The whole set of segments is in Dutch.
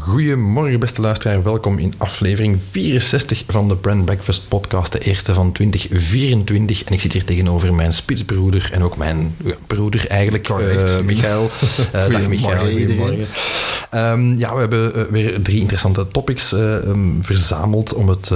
Goedemorgen, beste luisteraar. Welkom in aflevering 64 van de Brand Breakfast podcast, de eerste van 2024. En ik zit hier tegenover mijn spitsbroeder en ook mijn ja, broeder eigenlijk, uh, Michael. Uh, dag Michael, goedemorgen. Um, ja, we hebben uh, weer drie interessante topics um, verzameld om het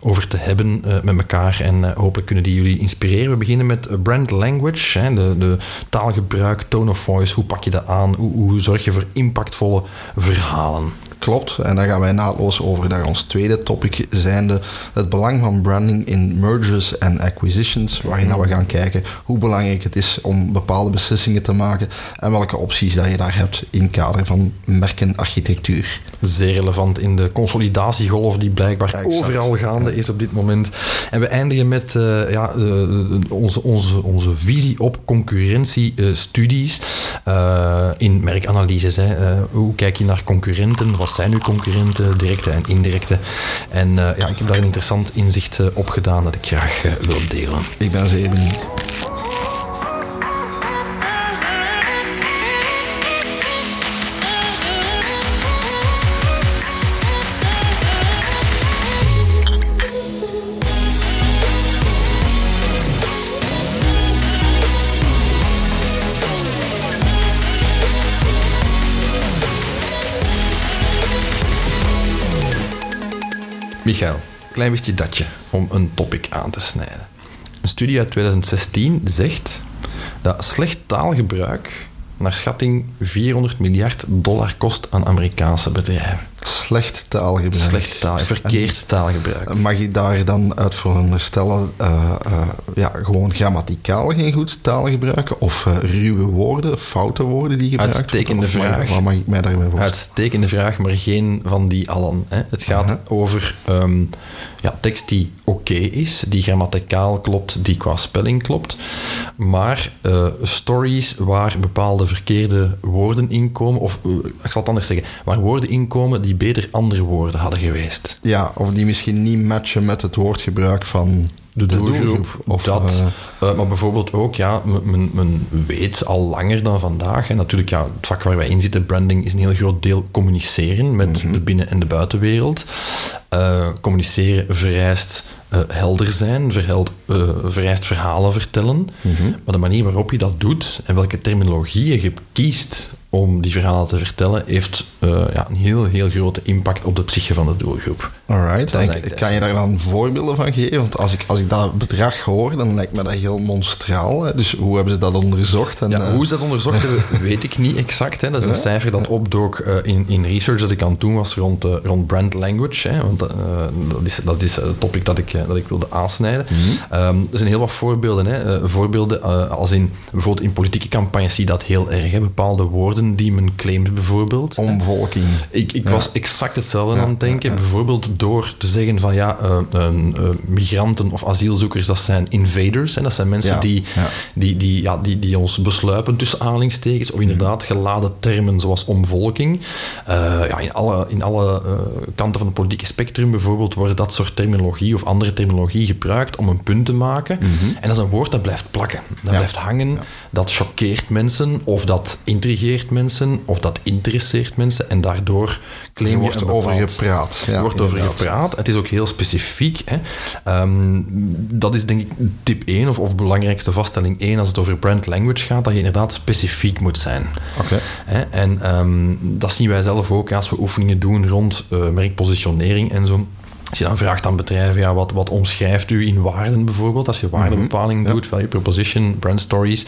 over te hebben met elkaar. En hopelijk kunnen die jullie inspireren. We beginnen met brand language, hè, de, de, taalgebruik, tone of voice. Hoe pak je dat aan? Hoe, hoe zorg je voor impactvolle verhalen? Klopt, en dan gaan wij naadloos over naar ons tweede topic, zijnde het belang van branding in mergers en acquisitions, waarin we gaan kijken hoe belangrijk het is om bepaalde beslissingen te maken en welke opties dat je daar hebt in kader van merkenarchitectuur. Zeer relevant in de consolidatiegolf die blijkbaar exact. overal gaande is op dit moment. En we eindigen met eh, ja, eh, onze, onze, onze visie op concurrentiestudies eh, in merkanalyses. Hè. Eh, hoe kijk je naar concurrenten? Wat zijn uw concurrenten, directe en indirecte? En eh, ja, ik heb daar een interessant inzicht eh, op gedaan dat ik graag eh, wil delen. Ik ben zeer benieuwd. Michael, klein wistje datje om een topic aan te snijden. Een studie uit 2016 zegt dat slecht taalgebruik naar schatting 400 miljard dollar kost aan Amerikaanse bedrijven. Slecht taalgebruik. Slecht taal, verkeerd taalgebruik. Mag je daar dan uit veronderstellen, eh, eh, ja, gewoon grammaticaal geen goed taal gebruiken? Of eh, ruwe woorden, foute woorden die gebruikt Uitstekende worden? Of mag- vraag. Wat mag ik mij daarmee voorstellen? Uitstekende vraag, maar geen van die allen. Hè. Het gaat over ehm, ja, tekst die oké is, die grammaticaal klopt, die qua spelling klopt. Maar stories waar bepaalde verkeerde woorden inkomen, of eh, ik zal het anders zeggen, waar woorden inkomen die beter andere woorden hadden geweest. Ja, of die misschien niet matchen met het woordgebruik van de doelgroep. Of, dat, eh, eh, maar bijvoorbeeld ook, ja, men- men, weet al langer dan vandaag. En natuurlijk, ja, het vak waar wij in zitten, branding, is een heel groot deel communiceren met Mhm. de binnen- en de buitenwereld. Eh, communiceren vereist eh, helder zijn, verheld, eh, vereist verhalen vertellen. Mhm. Maar de manier waarop je dat doet en welke terminologieën je kiest om die verhalen te vertellen, heeft ja, een heel, heel grote impact op de psyche van de doelgroep. Alright, de kan je daar dan voorbeelden van geven? Want als ik, als ik dat bedrag hoor, dan lijkt me dat heel monstraal. Hè? Dus hoe hebben ze dat onderzocht? En, Ja, hoe ze dat onderzocht hebben, weet ik niet exact. Hè. Dat is een Ja? cijfer dat opdook in, in research dat ik aan het doen was rond, rond brand language. Hè. Want dat is, dat is het topic dat ik, eh, dat ik wilde aansnijden. Ehm, er zijn heel wat voorbeelden. Hè. Eh, voorbeelden eh, als in, bijvoorbeeld in politieke campagnes zie je dat heel erg. Hè. Bepaalde woorden die men claimt bijvoorbeeld. omvolking. Ik, ik Ja. was exact hetzelfde Ja, aan het denken. ja. Bijvoorbeeld door te zeggen van ja, eh, eh, eh, migranten of asielzoekers, dat zijn invaders. Dat zijn mensen die. Die, die, ja, die, die ons besluipen tussen aanhalingstekens. Of inderdaad geladen termen zoals omvolking. Eh, ja, in alle, in alle eh, kanten van het politieke spectrum bijvoorbeeld worden dat soort terminologie of andere terminologie gebruikt om een punt te maken. En dat is een woord dat blijft plakken. Dat Mhm. Ja. blijft hangen. Dat choqueert mensen. Of dat intrigeert mensen. Of dat interesseert mensen. En daardoor claim Er je wordt over gepraat. Ja, er wordt over inderdaad. gepraat. Het is ook heel specifiek. Hè. Ehm, dat is denk ik tip 1 of, of belangrijkste vaststelling 1 als het over brand language gaat, dat je inderdaad specifiek moet zijn. Oké. Hè, En ehm, dat zien wij zelf ook als we oefeningen doen rond eh, merkpositionering en zo. Als je dan vraagt aan bedrijven, ja, wat, wat omschrijft u in waarden bijvoorbeeld? Als je waardebepaling doet, value proposition, brand stories,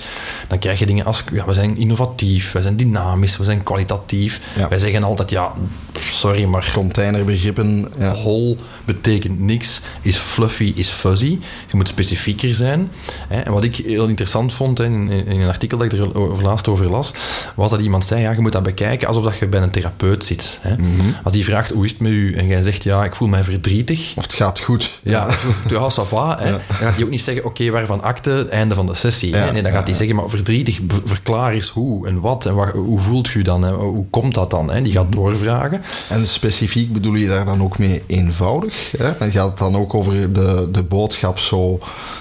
dan krijg je dingen als, ja, we zijn innovatief, we zijn dynamisch, we zijn kwalitatief. Ja. Wij zeggen altijd, ja, sorry, maar Containerbegrippen. Ja. Whole betekent niks, is fluffy, is fuzzy. Je moet specifieker zijn. Hè. En wat ik heel interessant vond hè, in, in een artikel dat ik er over- laatst over las, was dat iemand zei, ja, je moet dat bekijken alsof dat je bij een therapeut zit. Hè. Als die vraagt, hoe is het met u? En jij zegt, ja, ik voel mij verdrietig. Of het gaat goed. Ja, ja, ça va. Hè. Dan gaat hij ook niet zeggen, oké, waarvan akte, het einde van de sessie. hè. Nee, dan gaat hij zeggen, maar verdrietig, verklaar eens hoe en wat en wat, hoe voelt u dan? Hè? Hoe komt dat dan? Hè? Die gaat doorvragen. En specifiek bedoel je daar dan ook mee eenvoudig? Hè? En gaat het dan ook over de, de boodschap zo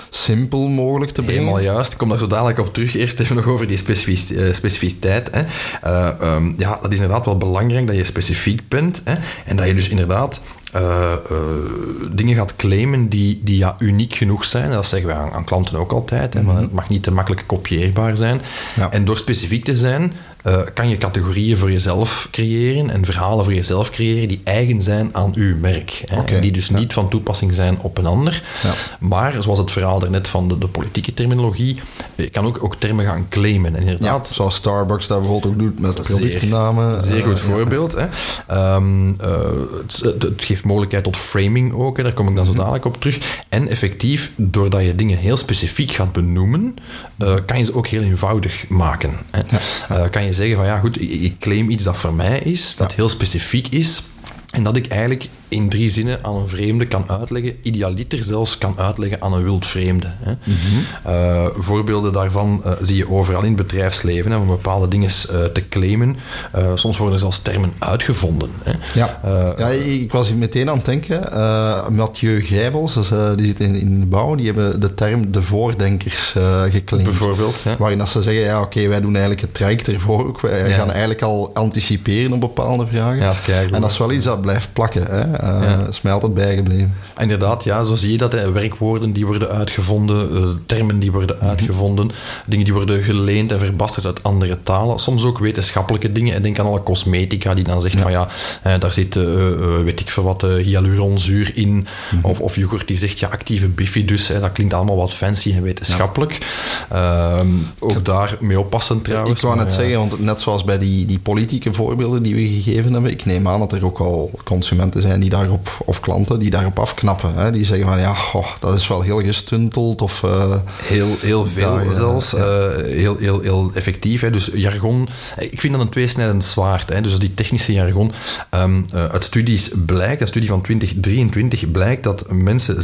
simpel mogelijk te brengen? Helemaal juist. Ik kom daar zo dadelijk op terug. Eerst even nog over die uh, specificiteit. Hè. Uh, um, ja, dat is inderdaad wel belangrijk dat je specifiek bent. Hè. En dat je dus inderdaad uh, uh, dingen gaat claimen die, die ja, uniek genoeg zijn. Dat zeggen wij aan, aan klanten ook altijd. Hè, maar het mag niet te makkelijk kopieerbaar zijn. Ja. En door specifiek te zijn, uh, kan je categorieën voor jezelf creëren en verhalen voor jezelf creëren die eigen zijn aan uw merk. Hè, okay. Die dus ja. niet van toepassing zijn op een ander. Ja. Maar, zoals het verhaal daarnet van de, de politieke terminologie, je kan ook, ook termen gaan claimen. En inderdaad, zoals Starbucks dat bijvoorbeeld ook doet met productnamen. Zeer, zeer goed voorbeeld. Hè. Um, het, het, geeft mogelijkheid tot framing ook, hè. daar kom ik dan zo dadelijk op terug. En effectief, doordat je dingen heel specifiek gaat benoemen, uh, kan je ze ook heel eenvoudig maken. Hè. Kan je zeggen van ja goed, ik claim iets dat voor mij is, dat heel specifiek is. En dat ik eigenlijk in drie zinnen aan een vreemde kan uitleggen, idealiter zelfs kan uitleggen aan een wildvreemde. Hè. Mm -hmm. uh, voorbeelden daarvan uh, zie je overal in het bedrijfsleven, hè, om bepaalde dingen uh, te claimen. soms worden er zelfs termen uitgevonden. Hè. Ja. ja, ik was meteen aan het denken. Mathieu Gijbels, dus, die zit in, in de bouw, die hebben de term de voordenkers geclaimd. Bijvoorbeeld. Ja. Waarin dat ze zeggen, ja oké, okay, wij doen eigenlijk het traject ervoor ook. Wij ja. gaan eigenlijk al anticiperen op bepaalde vragen. Ja, dat en dat is wel iets dat blijft plakken. Hè. Uh, ja. is mij altijd bijgebleven. Inderdaad, ja, zo zie je dat. Hè. Werkwoorden die worden uitgevonden, uh, termen die worden uitgevonden, mm -hmm. dingen die worden geleend en verbasterd uit andere talen. Soms ook wetenschappelijke dingen. En denk aan alle cosmetica die dan zegt ja. van ja, uh, daar zit, weet ik veel wat, hyaluronzuur in. Mm -hmm. of, of yoghurt die zegt ja, actieve bifidus. Hè. Dat klinkt allemaal wat fancy en wetenschappelijk. Ja. ook daar mee oppassen trouwens. Ik wou net zeggen, want net zoals bij die, die politieke voorbeelden die we gegeven hebben, ik neem aan dat er ook al consumenten zijn die daarop, of klanten die daarop afknappen. Hè? Die zeggen van ja, oh, dat is wel heel gestunteld of... Uh, heel, heel veel daar, zelfs. Ja. Uh, heel, heel, heel effectief. Hè? Dus jargon, ik vind dat een tweesnijdend zwaard. Hè? Dus die technische jargon. Um, uit studies blijkt, een studie van 2023 blijkt dat mensen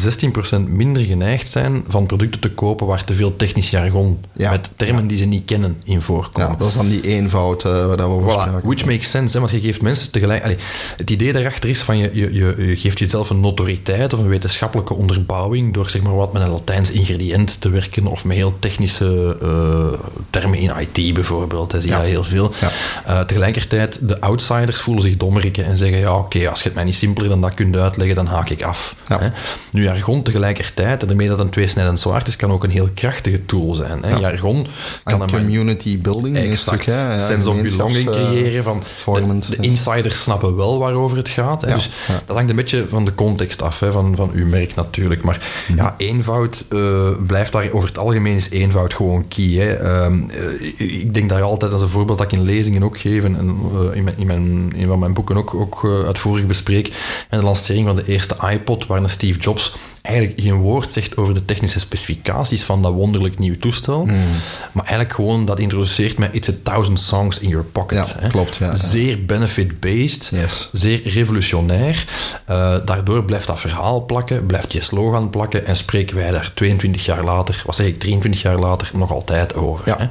16% minder geneigd zijn van producten te kopen waar te veel technisch jargon ja. met termen ja. die ze niet kennen in voorkomen. Ja, dat is dan die eenvoud waar we over voilà. Which makes sense, hè? want je geeft mensen tegelijk... Allee, het idee daarachter is van je, je, je, je geeft jezelf een notoriteit of een wetenschappelijke onderbouwing door zeg maar wat met een Latijns ingrediënt te werken of met heel technische uh, termen in IT bijvoorbeeld. Daar zie je ja. heel veel. Ja. Uh, tegelijkertijd, de outsiders voelen zich dommerikken en zeggen, ja oké, okay, als je het mij niet simpeler dan dat kunt uitleggen, dan haak ik af. Ja. Hè? Nu, jargon tegelijkertijd, en daarmee dat een tweesnijdend zwaard is, kan ook een heel krachtige tool zijn. Hè? Jargon kan een community building exact, stuk, hè? sense of belonging creëren van de, de insiders snappen wel waarover het gaat. Hè? Dus dat hangt een beetje van de context af, hè, van, van uw merk natuurlijk. Maar mm -hmm. ja, eenvoud uh, blijft daar over het algemeen is eenvoud gewoon key. Hè. Um, uh, ik denk daar altijd als een voorbeeld dat ik in lezingen ook geef en uh, in, mijn, in, mijn, in van mijn boeken ook, ook uitvoerig bespreek. En de lancering van de eerste iPod, waar een Steve Jobs eigenlijk geen woord zegt over de technische specificaties van dat wonderlijk nieuwe toestel. Mm. Maar eigenlijk gewoon dat introduceert met It's a thousand songs in your pocket. Ja, hè. klopt. Ja, zeer benefit-based, yes. zeer revolutionair. Uh, daardoor blijft dat verhaal plakken, blijft je slogan plakken en spreken wij daar 22 jaar later, wat zeg ik, 23 jaar later, nog altijd over. Hè.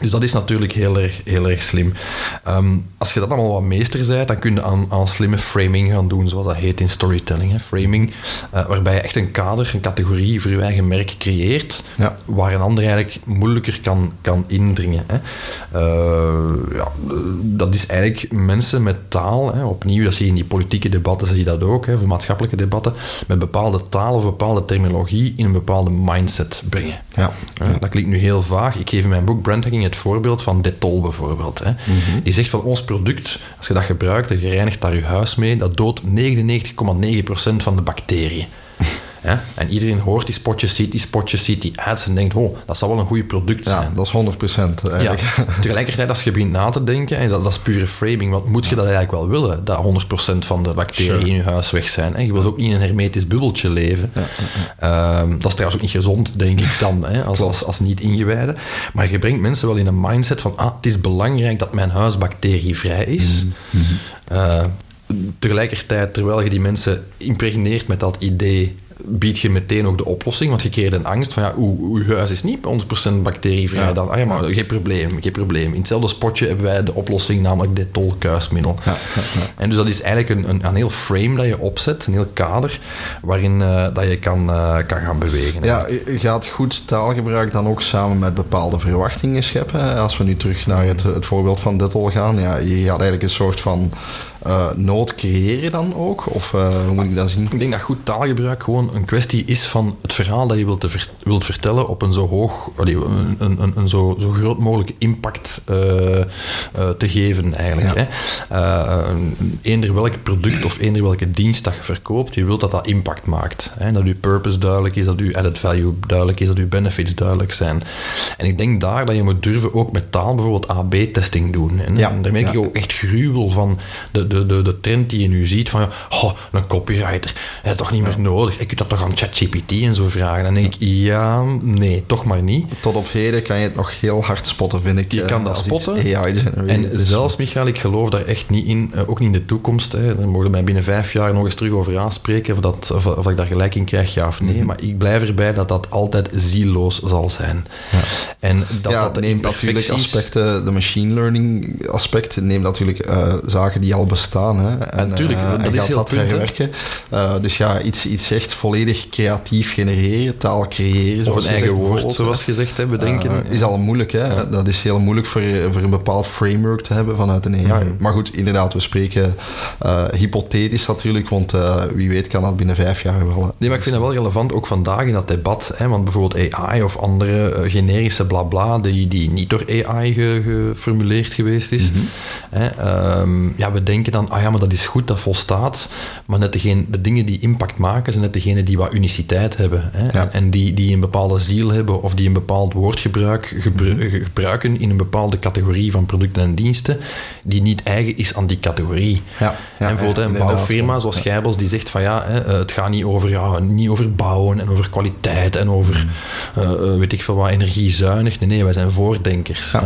Dus dat is natuurlijk heel erg, heel erg slim. Um, als je dat allemaal wat meester bent, dan kun je aan, aan slimme framing gaan doen, zoals dat heet in storytelling. Hè. Framing, uh, waarbij je echt een kader, een categorie voor je eigen merk creëert, ja. waar een ander eigenlijk moeilijker kan, kan indringen. Hè. Uh, ja, dat is eigenlijk mensen met taal, hè. opnieuw, dat zie je in die politieke debatten, zie je dat ook, hè, voor maatschappelijke debatten, met bepaalde taal of bepaalde terminologie in een bepaalde mindset brengen. Ja. Uh, dat klinkt nu heel vaag. Ik geef in mijn boek Brandhacking het voorbeeld van Dettol bijvoorbeeld. Hè. Mhm. Die zegt van ons product, als je dat gebruikt en je reinigt daar je huis mee, dat doodt 99,9% van de bacteriën. Ja? En iedereen hoort die spotjes, ziet die spotjes, ziet die ads en denkt, oh, dat zal wel een goed product zijn. Ja, dat is 100% eigenlijk. Ja. Tegelijkertijd, als je begint na te denken, en dat, dat is pure framing, want moet je dat eigenlijk wel willen, dat 100% van de bacteriën sure. in je huis weg zijn. Hè? Je wilt ook niet in een hermetisch bubbeltje leven. Ja, um, dat is trouwens ook niet gezond, denk ik dan, hè? Als, als, als niet ingewijde. Maar je brengt mensen wel in een mindset van, ah, het is belangrijk dat mijn huis bacterievrij is. Mm -hmm. uh, tegelijkertijd, terwijl je die mensen impregneert met dat idee bied je meteen ook de oplossing, want je creëert een angst van ja, uw, uw huis is niet 100% bacterievrij. Ja. Dan, ah ja, maar geen probleem, geen probleem. In hetzelfde spotje hebben wij de oplossing, namelijk Dettol kuismiddel. Ja. En dus dat is eigenlijk een, een, een heel frame dat je opzet, een heel kader, waarin eh, dat je kan, eh, kan gaan bewegen. Ja, gaat goed taalgebruik dan ook samen met bepaalde verwachtingen scheppen. Als we nu terug naar het, het voorbeeld van Dettol gaan, ja, je gaat eigenlijk een soort van eh, nood creëren dan ook? Of eh, hoe moet ik dat zien? Ik denk dat goed taalgebruik gewoon een kwestie is van het verhaal dat je wilt, te ver- wilt vertellen op een zo hoog, een, een, een, zo, zo groot mogelijk impact eh, te geven eigenlijk. Ja. Hè. Eender welk product of eender welke dienst dat je verkoopt, je wilt dat dat impact maakt. Hè. Dat je purpose duidelijk is, dat je added value duidelijk is, dat je benefits duidelijk zijn. En ik denk daar dat je moet durven ook met taal bijvoorbeeld AB-testing doen. En Ja, daar merk ik ja. ook echt gruwel van de, de, de, de trend die je nu ziet van, oh, een copywriter, ja, toch niet meer nodig. Ik kunt dat toch aan ChatGPT en zo vragen. Dan denk ik, ja, nee, toch maar niet. Tot op heden kan je het nog heel hard spotten, vind ik. Je eh, kan dat spotten. En zelfs, Michael, ik geloof daar echt niet in, eh, ook niet in de toekomst. Hè. Dan mogen mij binnen vijf jaar nog eens terug over aanspreken of, dat, of, of ik daar gelijk in krijg, ja of nee. Mhm. Maar ik blijf erbij dat dat altijd zieloos zal zijn. En dat, ja, dat de neemt natuurlijk aspecten, de machine learning aspect, neemt natuurlijk eh, zaken die al bestaan. Hè, en, natuurlijk, eh, dat is gaat heel punt, herwerken. Eh, dus ja, iets, iets echt volledig creatief genereren, taal creëren. Of zoals een eigen zegt, woord, zoals gezegd, hè, bedenken. Eh, is al moeilijk, hè? Dat is heel moeilijk voor, voor een bepaald framework te hebben vanuit een AI. Mhm. Maar goed, inderdaad, we spreken hypothetisch natuurlijk, want wie weet kan dat binnen vijf jaar wel. Nee, maar ik vind dat wel relevant, ook vandaag in dat debat. Hè, want bijvoorbeeld AI of andere generische blabla, die, die niet door AI ge- geformuleerd geweest is. Mhm. hè, ehm, ja, we denken dan, ah ja, maar dat is goed, dat volstaat. Maar net degene, de dingen die impact maken, zijn net degene die wat uniciteit hebben. Hè, Ja. en, en die, die een bepaalde ziel hebben of die een bepaald woordgebruik gebru- Mhm. gebruiken in een bepaalde categorie van producten en diensten, die niet eigen is aan die categorie. Ja, ja, en bijvoorbeeld een bouwfirma zoals Gijbels, die zegt van ja, hè, eh, het gaat niet over, ja, niet over bouwen en over kwaliteit en over, Mm. eh, eh, weet ik veel wat, energiezuinig. Nee, nee, wij zijn voordenkers. Hè.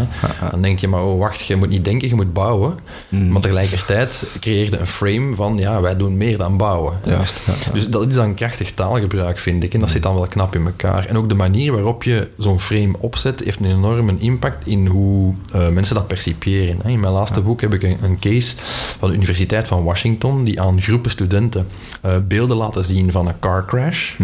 Dan denk je, maar oh, wacht, je moet niet denken, je moet bouwen. Mm. Maar tegelijkertijd creëerde een frame van, ja, wij doen meer dan bouwen. Juist, ja, ja. Dus dat is dan krachtig taalgebruik, vind ik. En dat zit dan wel knap in elkaar. En ook de manier waarop je zo'n frame opzet, heeft een enorme impact in hoe eh, mensen dat percipiëren. hè. In mijn laatste boek heb ik een, een case van de Universiteit van Washington, die aan groepen studenten eh, beelden laten zien van een car crash.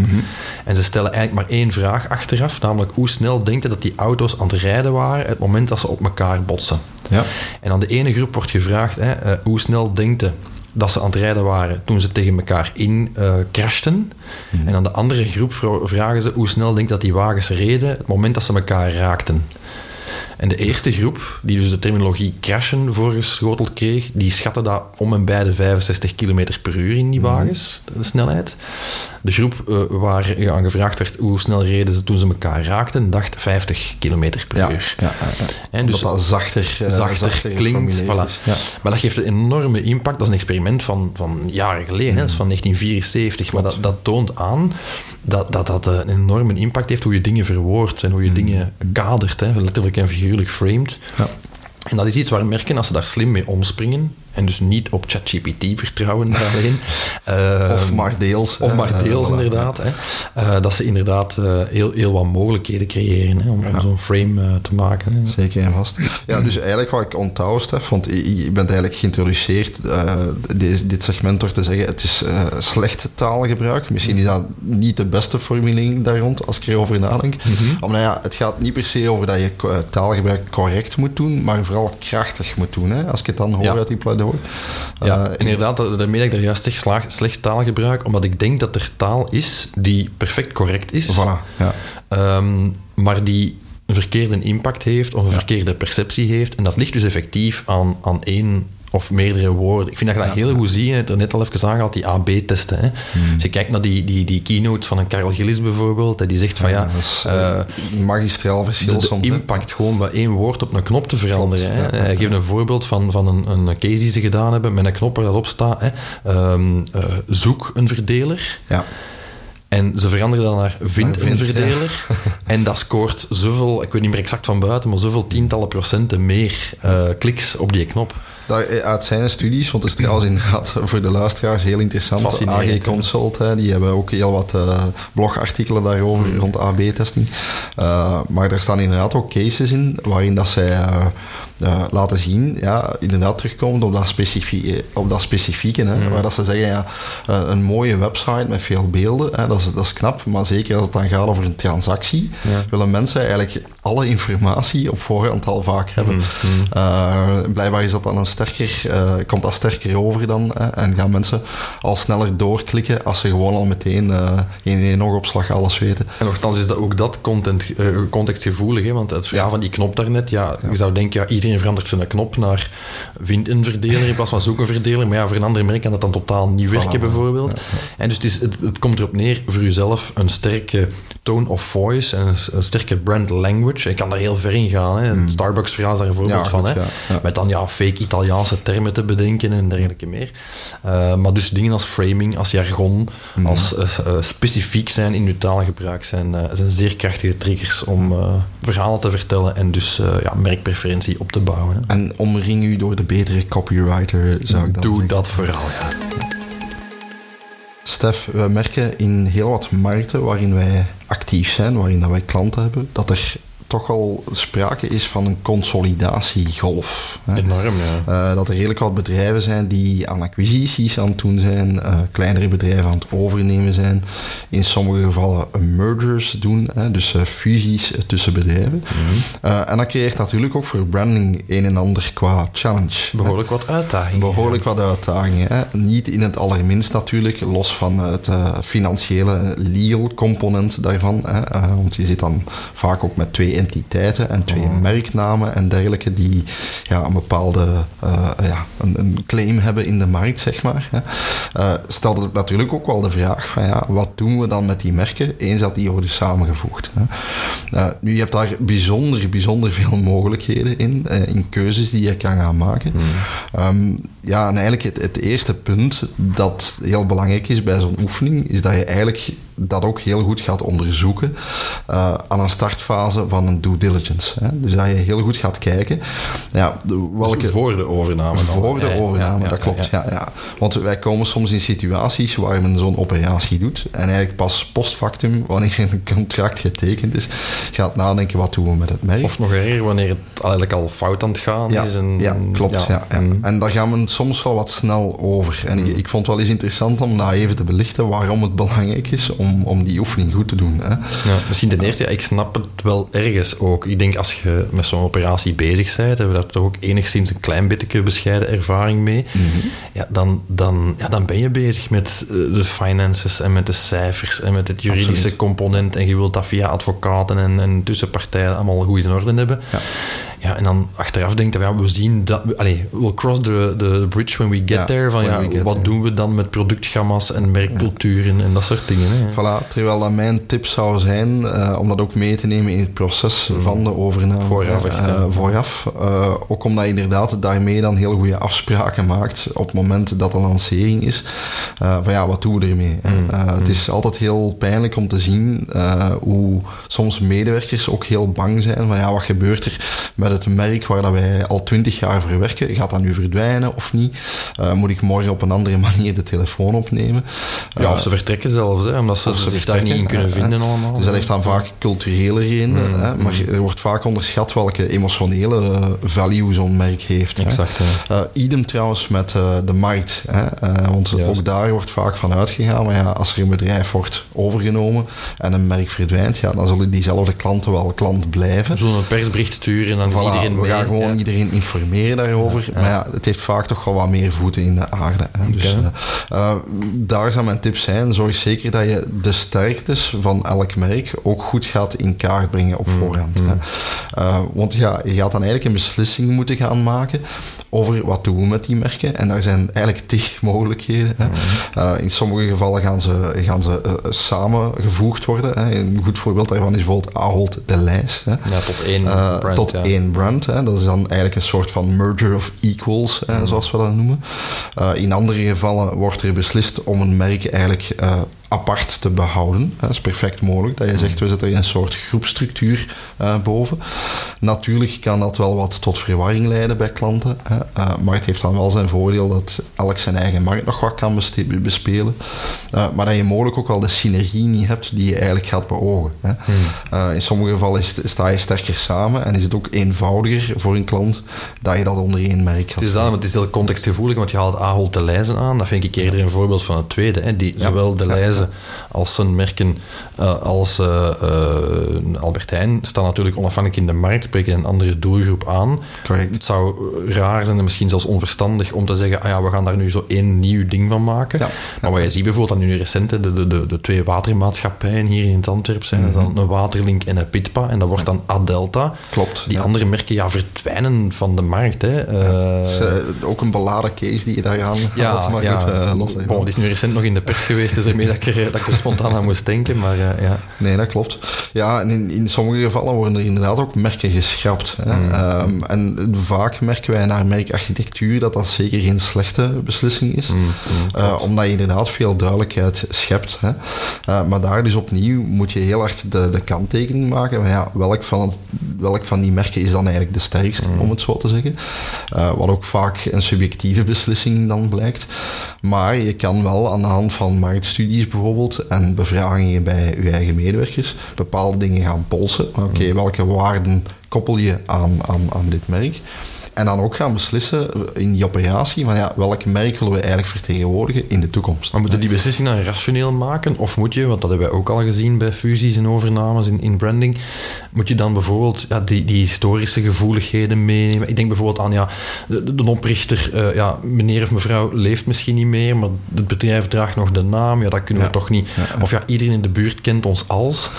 En ze stellen eigenlijk maar één vraag achteraf, namelijk hoe snel denken dat die auto's aan het rijden waren het moment dat ze op elkaar botsen. Ja. En aan de ene groep wordt gevraagd, hè, eh, hoe snel denkt je dat ze aan het rijden waren toen ze tegen elkaar in eh, crashten. En aan de andere groep vragen ze hoe snel denkt dat die wagens reden het moment dat ze elkaar raakten. En de eerste groep, die dus de terminologie crashen voorgeschoteld kreeg, die schatte dat om en bij de 65 km per uur in die wagens, de snelheid. De groep eh, waar je aan gevraagd werd hoe snel reden ze toen ze elkaar raakten, dacht 50 km per Ja, uur. ja, ja. En dus dat zachter, eh, zachter, klinkt. Voilà. Maar dat geeft een enorme impact. Dat is een experiment van, van jaren geleden, hè. dat is van 1974. Maar dat, dat toont aan dat dat, dat eh, een enorme impact heeft hoe je dingen verwoordt en hoe je dingen kadert, hè, letterlijk en figuurlijk framed. Ja. En dat is iets waar merken als ze daar slim mee omspringen. En dus niet op ChatGPT vertrouwen daar alleen. Eh, Of maar deels. Of maar deels, inderdaad. Hè. Eh, dat ze inderdaad eh, heel, heel wat mogelijkheden creëren hè, om, om zo'n frame eh, te maken. hè. Zeker en vast. Ja, dus eigenlijk wat ik onthoud, Stef, want je bent eigenlijk geïntroduceerd deze- dit segment door te zeggen het is slecht taalgebruik. Misschien is dat niet de beste formulering daar rond als ik erover nadenk. Maar nou ja, het gaat niet per se over dat je taalgebruik correct moet doen, maar vooral krachtig moet doen. Hè? Als ik het dan hoor Ja. uit die pleidooi. Ja, Eh, inderdaad, daarmee dat ik daar juist zeg slaag- slecht taalgebruik, omdat ik denk dat er taal is die perfect correct is, Voilà, ja. ehm, maar die een verkeerde impact heeft of een verkeerde perceptie heeft. En dat ligt dus effectief aan, aan één of meerdere woorden. Ik vind dat je dat heel goed ziet. Je hebt er net al even aangehaald, die AB-testen. hè. Hmm. Als je kijkt naar die, die, die keynote van een Karel Gillis bijvoorbeeld, hè, die zegt van ja... dat is eh, eh, magistraal verschil de, de soms. hè. impact gewoon bij één woord op een knop te veranderen. Klopt, hè. ja, ja, Hij geeft een voorbeeld van, van een, een case die ze gedaan hebben met een knop waar dat op staat. Hè. Ehm, eh, zoek een verdeler. Ja. En ze veranderen dan naar vind vind, een verdeler. En dat scoort zoveel, ik weet niet meer exact van buiten, maar zoveel tientallen procenten meer eh, kliks op die knop. daar, eh, uit zijn studies, want het is trouwens inderdaad voor de luisteraars heel interessant. AG? Consult, hè, die hebben ook heel wat eh, blogartikelen daarover Hmm. rond AB-testing. Maar daar staan inderdaad ook cases in waarin dat zij eh, eh, laten zien, ja, inderdaad terugkomend op dat, specifie, op dat specifieke, hè, waar dat ze zeggen, ja, eh, een mooie website met veel beelden, hè, dat, is, dat is knap, maar zeker als het dan gaat over een transactie, Ja. willen mensen eigenlijk alle informatie op voorhand al vaak hebben. Eh, blijkbaar is dat dan een sterker, eh, komt dat sterker over dan hè, en gaan mensen al sneller doorklikken als ze gewoon al meteen eh, in één oogopslag alles weten. En nogthans is dat ook dat content, eh, contextgevoelig, hè? want het verhaal van die knop daarnet, ja, je zou denken, ja, iedereen verandert zijn knop naar vind een verdeler in plaats van zoek een verdeler, maar ja, voor een andere merk kan dat dan totaal niet werken bijvoorbeeld. En dus het, is, het, het komt erop neer voor jezelf een sterke tone of voice en een, een sterke brand language. Je kan daar heel ver in gaan. Hè? Het Starbucks-verhaal is daar een voorbeeld Ja, van. hè? Met dan ja, fake Italiaanse termen te bedenken en dergelijke meer. Eh, maar dus dingen als framing, als jargon, Mhm. als eh, eh, specifiek zijn in uw taalgebruik zijn, zijn zeer krachtige triggers om verhalen te vertellen en dus ja, merkpreferentie op te bouwen. Hè. En omring u door de betere copywriter, zou ik dan Doe zeggen. dat vooral, ja. Stef, we merken in heel wat markten waarin wij actief zijn, waarin dat wij klanten hebben, dat er toch al sprake is van een consolidatiegolf. hè. Enorm, ja. Eh, dat er redelijk wat bedrijven zijn die aan acquisities aan het doen zijn, eh, kleinere bedrijven aan het overnemen zijn, in sommige gevallen mergers doen, hè, dus eh, fusies tussen bedrijven. Eh, en dat creëert natuurlijk ook voor branding een en ander qua challenge. hè. Behoorlijk wat uitdagingen. Behoorlijk wat uitdagingen. Hè? Niet in het allerminst natuurlijk, los van het financiële legal component daarvan. Hè? Want je zit dan vaak ook met twee entiteiten en twee merknamen en dergelijke die ja, een bepaalde eh, ja, een, een claim hebben in de markt, zeg maar. Hè? Eh, stelt het natuurlijk ook wel de vraag van ja, wat doen we dan met die merken eens dat die worden samengevoegd. Hè? Eh, nu, je hebt daar bijzonder, bijzonder veel mogelijkheden in, in keuzes die je kan gaan maken. Ehm, ja, en eigenlijk het, het eerste punt dat heel belangrijk is bij zo'n oefening, is dat je eigenlijk dat ook heel goed gaat onderzoeken eh, aan een startfase van een due diligence. Hè? Dus dat je heel goed gaat kijken, ja, welke... Dus voor de overname. dan. Voor de ja, overname, ja, dat klopt. Ja. Ja, Want wij komen soms in situaties waar men zo'n operatie doet en eigenlijk pas post factum, wanneer een contract getekend is, gaat nadenken wat doen we met het merk. Of nog erger, wanneer het eigenlijk al fout aan het gaan Ja, is. En, ja klopt. Ja, en- En daar gaan we soms wel wat snel over. En ik, ik vond het wel eens interessant om daar even te belichten waarom het belangrijk is om, om die oefening goed te doen. Hè. Ja, misschien ten eerste, ja, ik snap het wel ergens ook. Ik denk als je met zo'n operatie bezig bent, hebben we daar toch ook enigszins een klein beetje bescheiden ervaring mee. Ja, dan, dan, ja, dan ben je bezig met eh, de finances en met de cijfers en met het juridische Absoluut. component. En je wilt dat via advocaten en, en tussenpartijen allemaal goed in orde hebben. Ja. Ja, en dan achteraf denkt hij, ja, we zien dat... we- Allee, we'll cross the, the bridge when we get Ja, there. Van, ja, we get wat there. doen we dan met productgamma's en merkculturen en dat soort dingen. Hè? Voilà, terwijl dat mijn tip zou zijn eh, om dat ook mee te nemen in het proces van de overname. Vooraf, Eh, vooraf. Eh, ook omdat je inderdaad daarmee dan heel goede afspraken maakt op het moment dat de lancering is. Van ja, wat doen we ermee? hè? Mm, Eh, Het is altijd heel pijnlijk om te zien hoe soms medewerkers ook heel bang zijn van ja, wat gebeurt er met het merk waar dat wij al twintig jaar voor werken? Gaat dat nu verdwijnen of niet? Eh, moet ik morgen op een andere manier de telefoon opnemen? Ja, of ze vertrekken zelfs, hè, omdat ze, zich daar niet in vertrekken, kunnen vinden allemaal. Dus dat heeft dan vaak culturele redenen. Mm, hè, maar er wordt vaak onderschat welke emotionele eh, value zo'n merk heeft. Exact, hè. Eh, idem trouwens met eh, de markt. Hè, eh, want Juist. ook daar wordt vaak van uitgegaan. Maar ja, als er een bedrijf wordt overgenomen en een merk verdwijnt, ja, dan zullen diezelfde klanten wel klant blijven. Een persbericht sturen en dan iedereen we mee. gaan gewoon iedereen informeren daarover. Maar ja, het heeft vaak toch wel wat meer voeten in de aarde. Hè. Dus eh, eh, daar zou mijn tip zijn. Zorg zeker dat je de sterktes van elk merk ook goed gaat in kaart brengen op voorhand. Hè. Eh, want ja, je gaat dan eigenlijk een beslissing moeten gaan maken over wat doen we met die merken. En daar zijn eigenlijk tig mogelijkheden. Hè. Eh, in sommige gevallen gaan ze, gaan ze eh, samengevoegd worden. Hè. Een goed voorbeeld daarvan is bijvoorbeeld Ahold de Lijs. Hè. Ja, tot één brand. tot ja. één brand. Hè. Dat is dan eigenlijk een soort van merger of equals, hè, zoals we dat noemen. Eh, in andere gevallen wordt er beslist om een merk eigenlijk eh, apart te behouden. Dat is perfect mogelijk. Dat je zegt, we zetten er een soort groepstructuur uh, boven. Natuurlijk kan dat wel wat tot verwarring leiden bij klanten. Hè. Uh, maar het heeft dan wel zijn voordeel dat elk zijn eigen markt nog wat kan bespelen. Uh, maar dat je mogelijk ook wel de synergie niet hebt die je eigenlijk gaat beogen. Hè. Hmm. in sommige gevallen is, sta je sterker samen en is het ook eenvoudiger voor een klant dat je dat onder één merk gaat. Het is, dan, het is heel contextgevoelig, want je haalt Ahold de Leizen aan. Dat vind ik eerder een voorbeeld van het tweede. Hè. Die, Zowel de Leizen als zijn merken uh, als uh, uh, Albert Heijn staan natuurlijk onafhankelijk in de markt, spreken een andere doelgroep aan. Correct. Het zou raar zijn en misschien zelfs onverstandig om te zeggen, ah ja, we gaan daar nu zo één nieuw ding van maken. Ja. Maar wat je ziet bijvoorbeeld aan nu recent, de, de, de, de twee watermaatschappijen hier in het Antwerp zijn, mm -hmm. dan een Waterlink en een Pitpa, en dat wordt dan Adelta. Klopt. Die andere merken ja, verdwijnen van de markt. Hè. is ook een beladen case die je daar aan ja, maar ja. goed, los bon, die is nu recent nog in de pers geweest, dus ermee dat ik er, dat ik er spontaan aan moest denken, maar ja. Nee, dat klopt. Ja, en in, in sommige gevallen worden er inderdaad ook merken geschrapt. Hè. Mm. Um, en vaak merken wij naar merkarchitectuur dat dat zeker geen slechte beslissing is. Mm, mm, uh, omdat je inderdaad veel duidelijkheid schept. Hè. Uh, maar daar dus opnieuw moet je heel hard de, de kanttekening maken. Maar ja, welk van, het, welk van die merken is dan eigenlijk de sterkste, om het zo te zeggen. Wat ook vaak een subjectieve beslissing dan blijkt. Maar je kan wel aan de hand van marktstudies bijvoorbeeld en bevragingen bij je eigen medewerkers bepaalde dingen gaan polsen. Oké, Mm. welke waarden koppel je aan, aan, aan dit merk? En dan ook gaan beslissen in die operatie van ja, welk merk willen we eigenlijk vertegenwoordigen in de toekomst. Maar moeten die beslissing dan rationeel maken? Of moet je, want dat hebben wij ook al gezien bij fusies en overnames in, in branding, moet je dan bijvoorbeeld ja, die, die historische gevoeligheden meenemen? Ik denk bijvoorbeeld aan ja, de, de oprichter, uh, ja, meneer of mevrouw leeft misschien niet meer, maar het bedrijf draagt nog de naam, ja, dat kunnen we toch niet. Ja. Of ja, iedereen in de buurt kent ons als.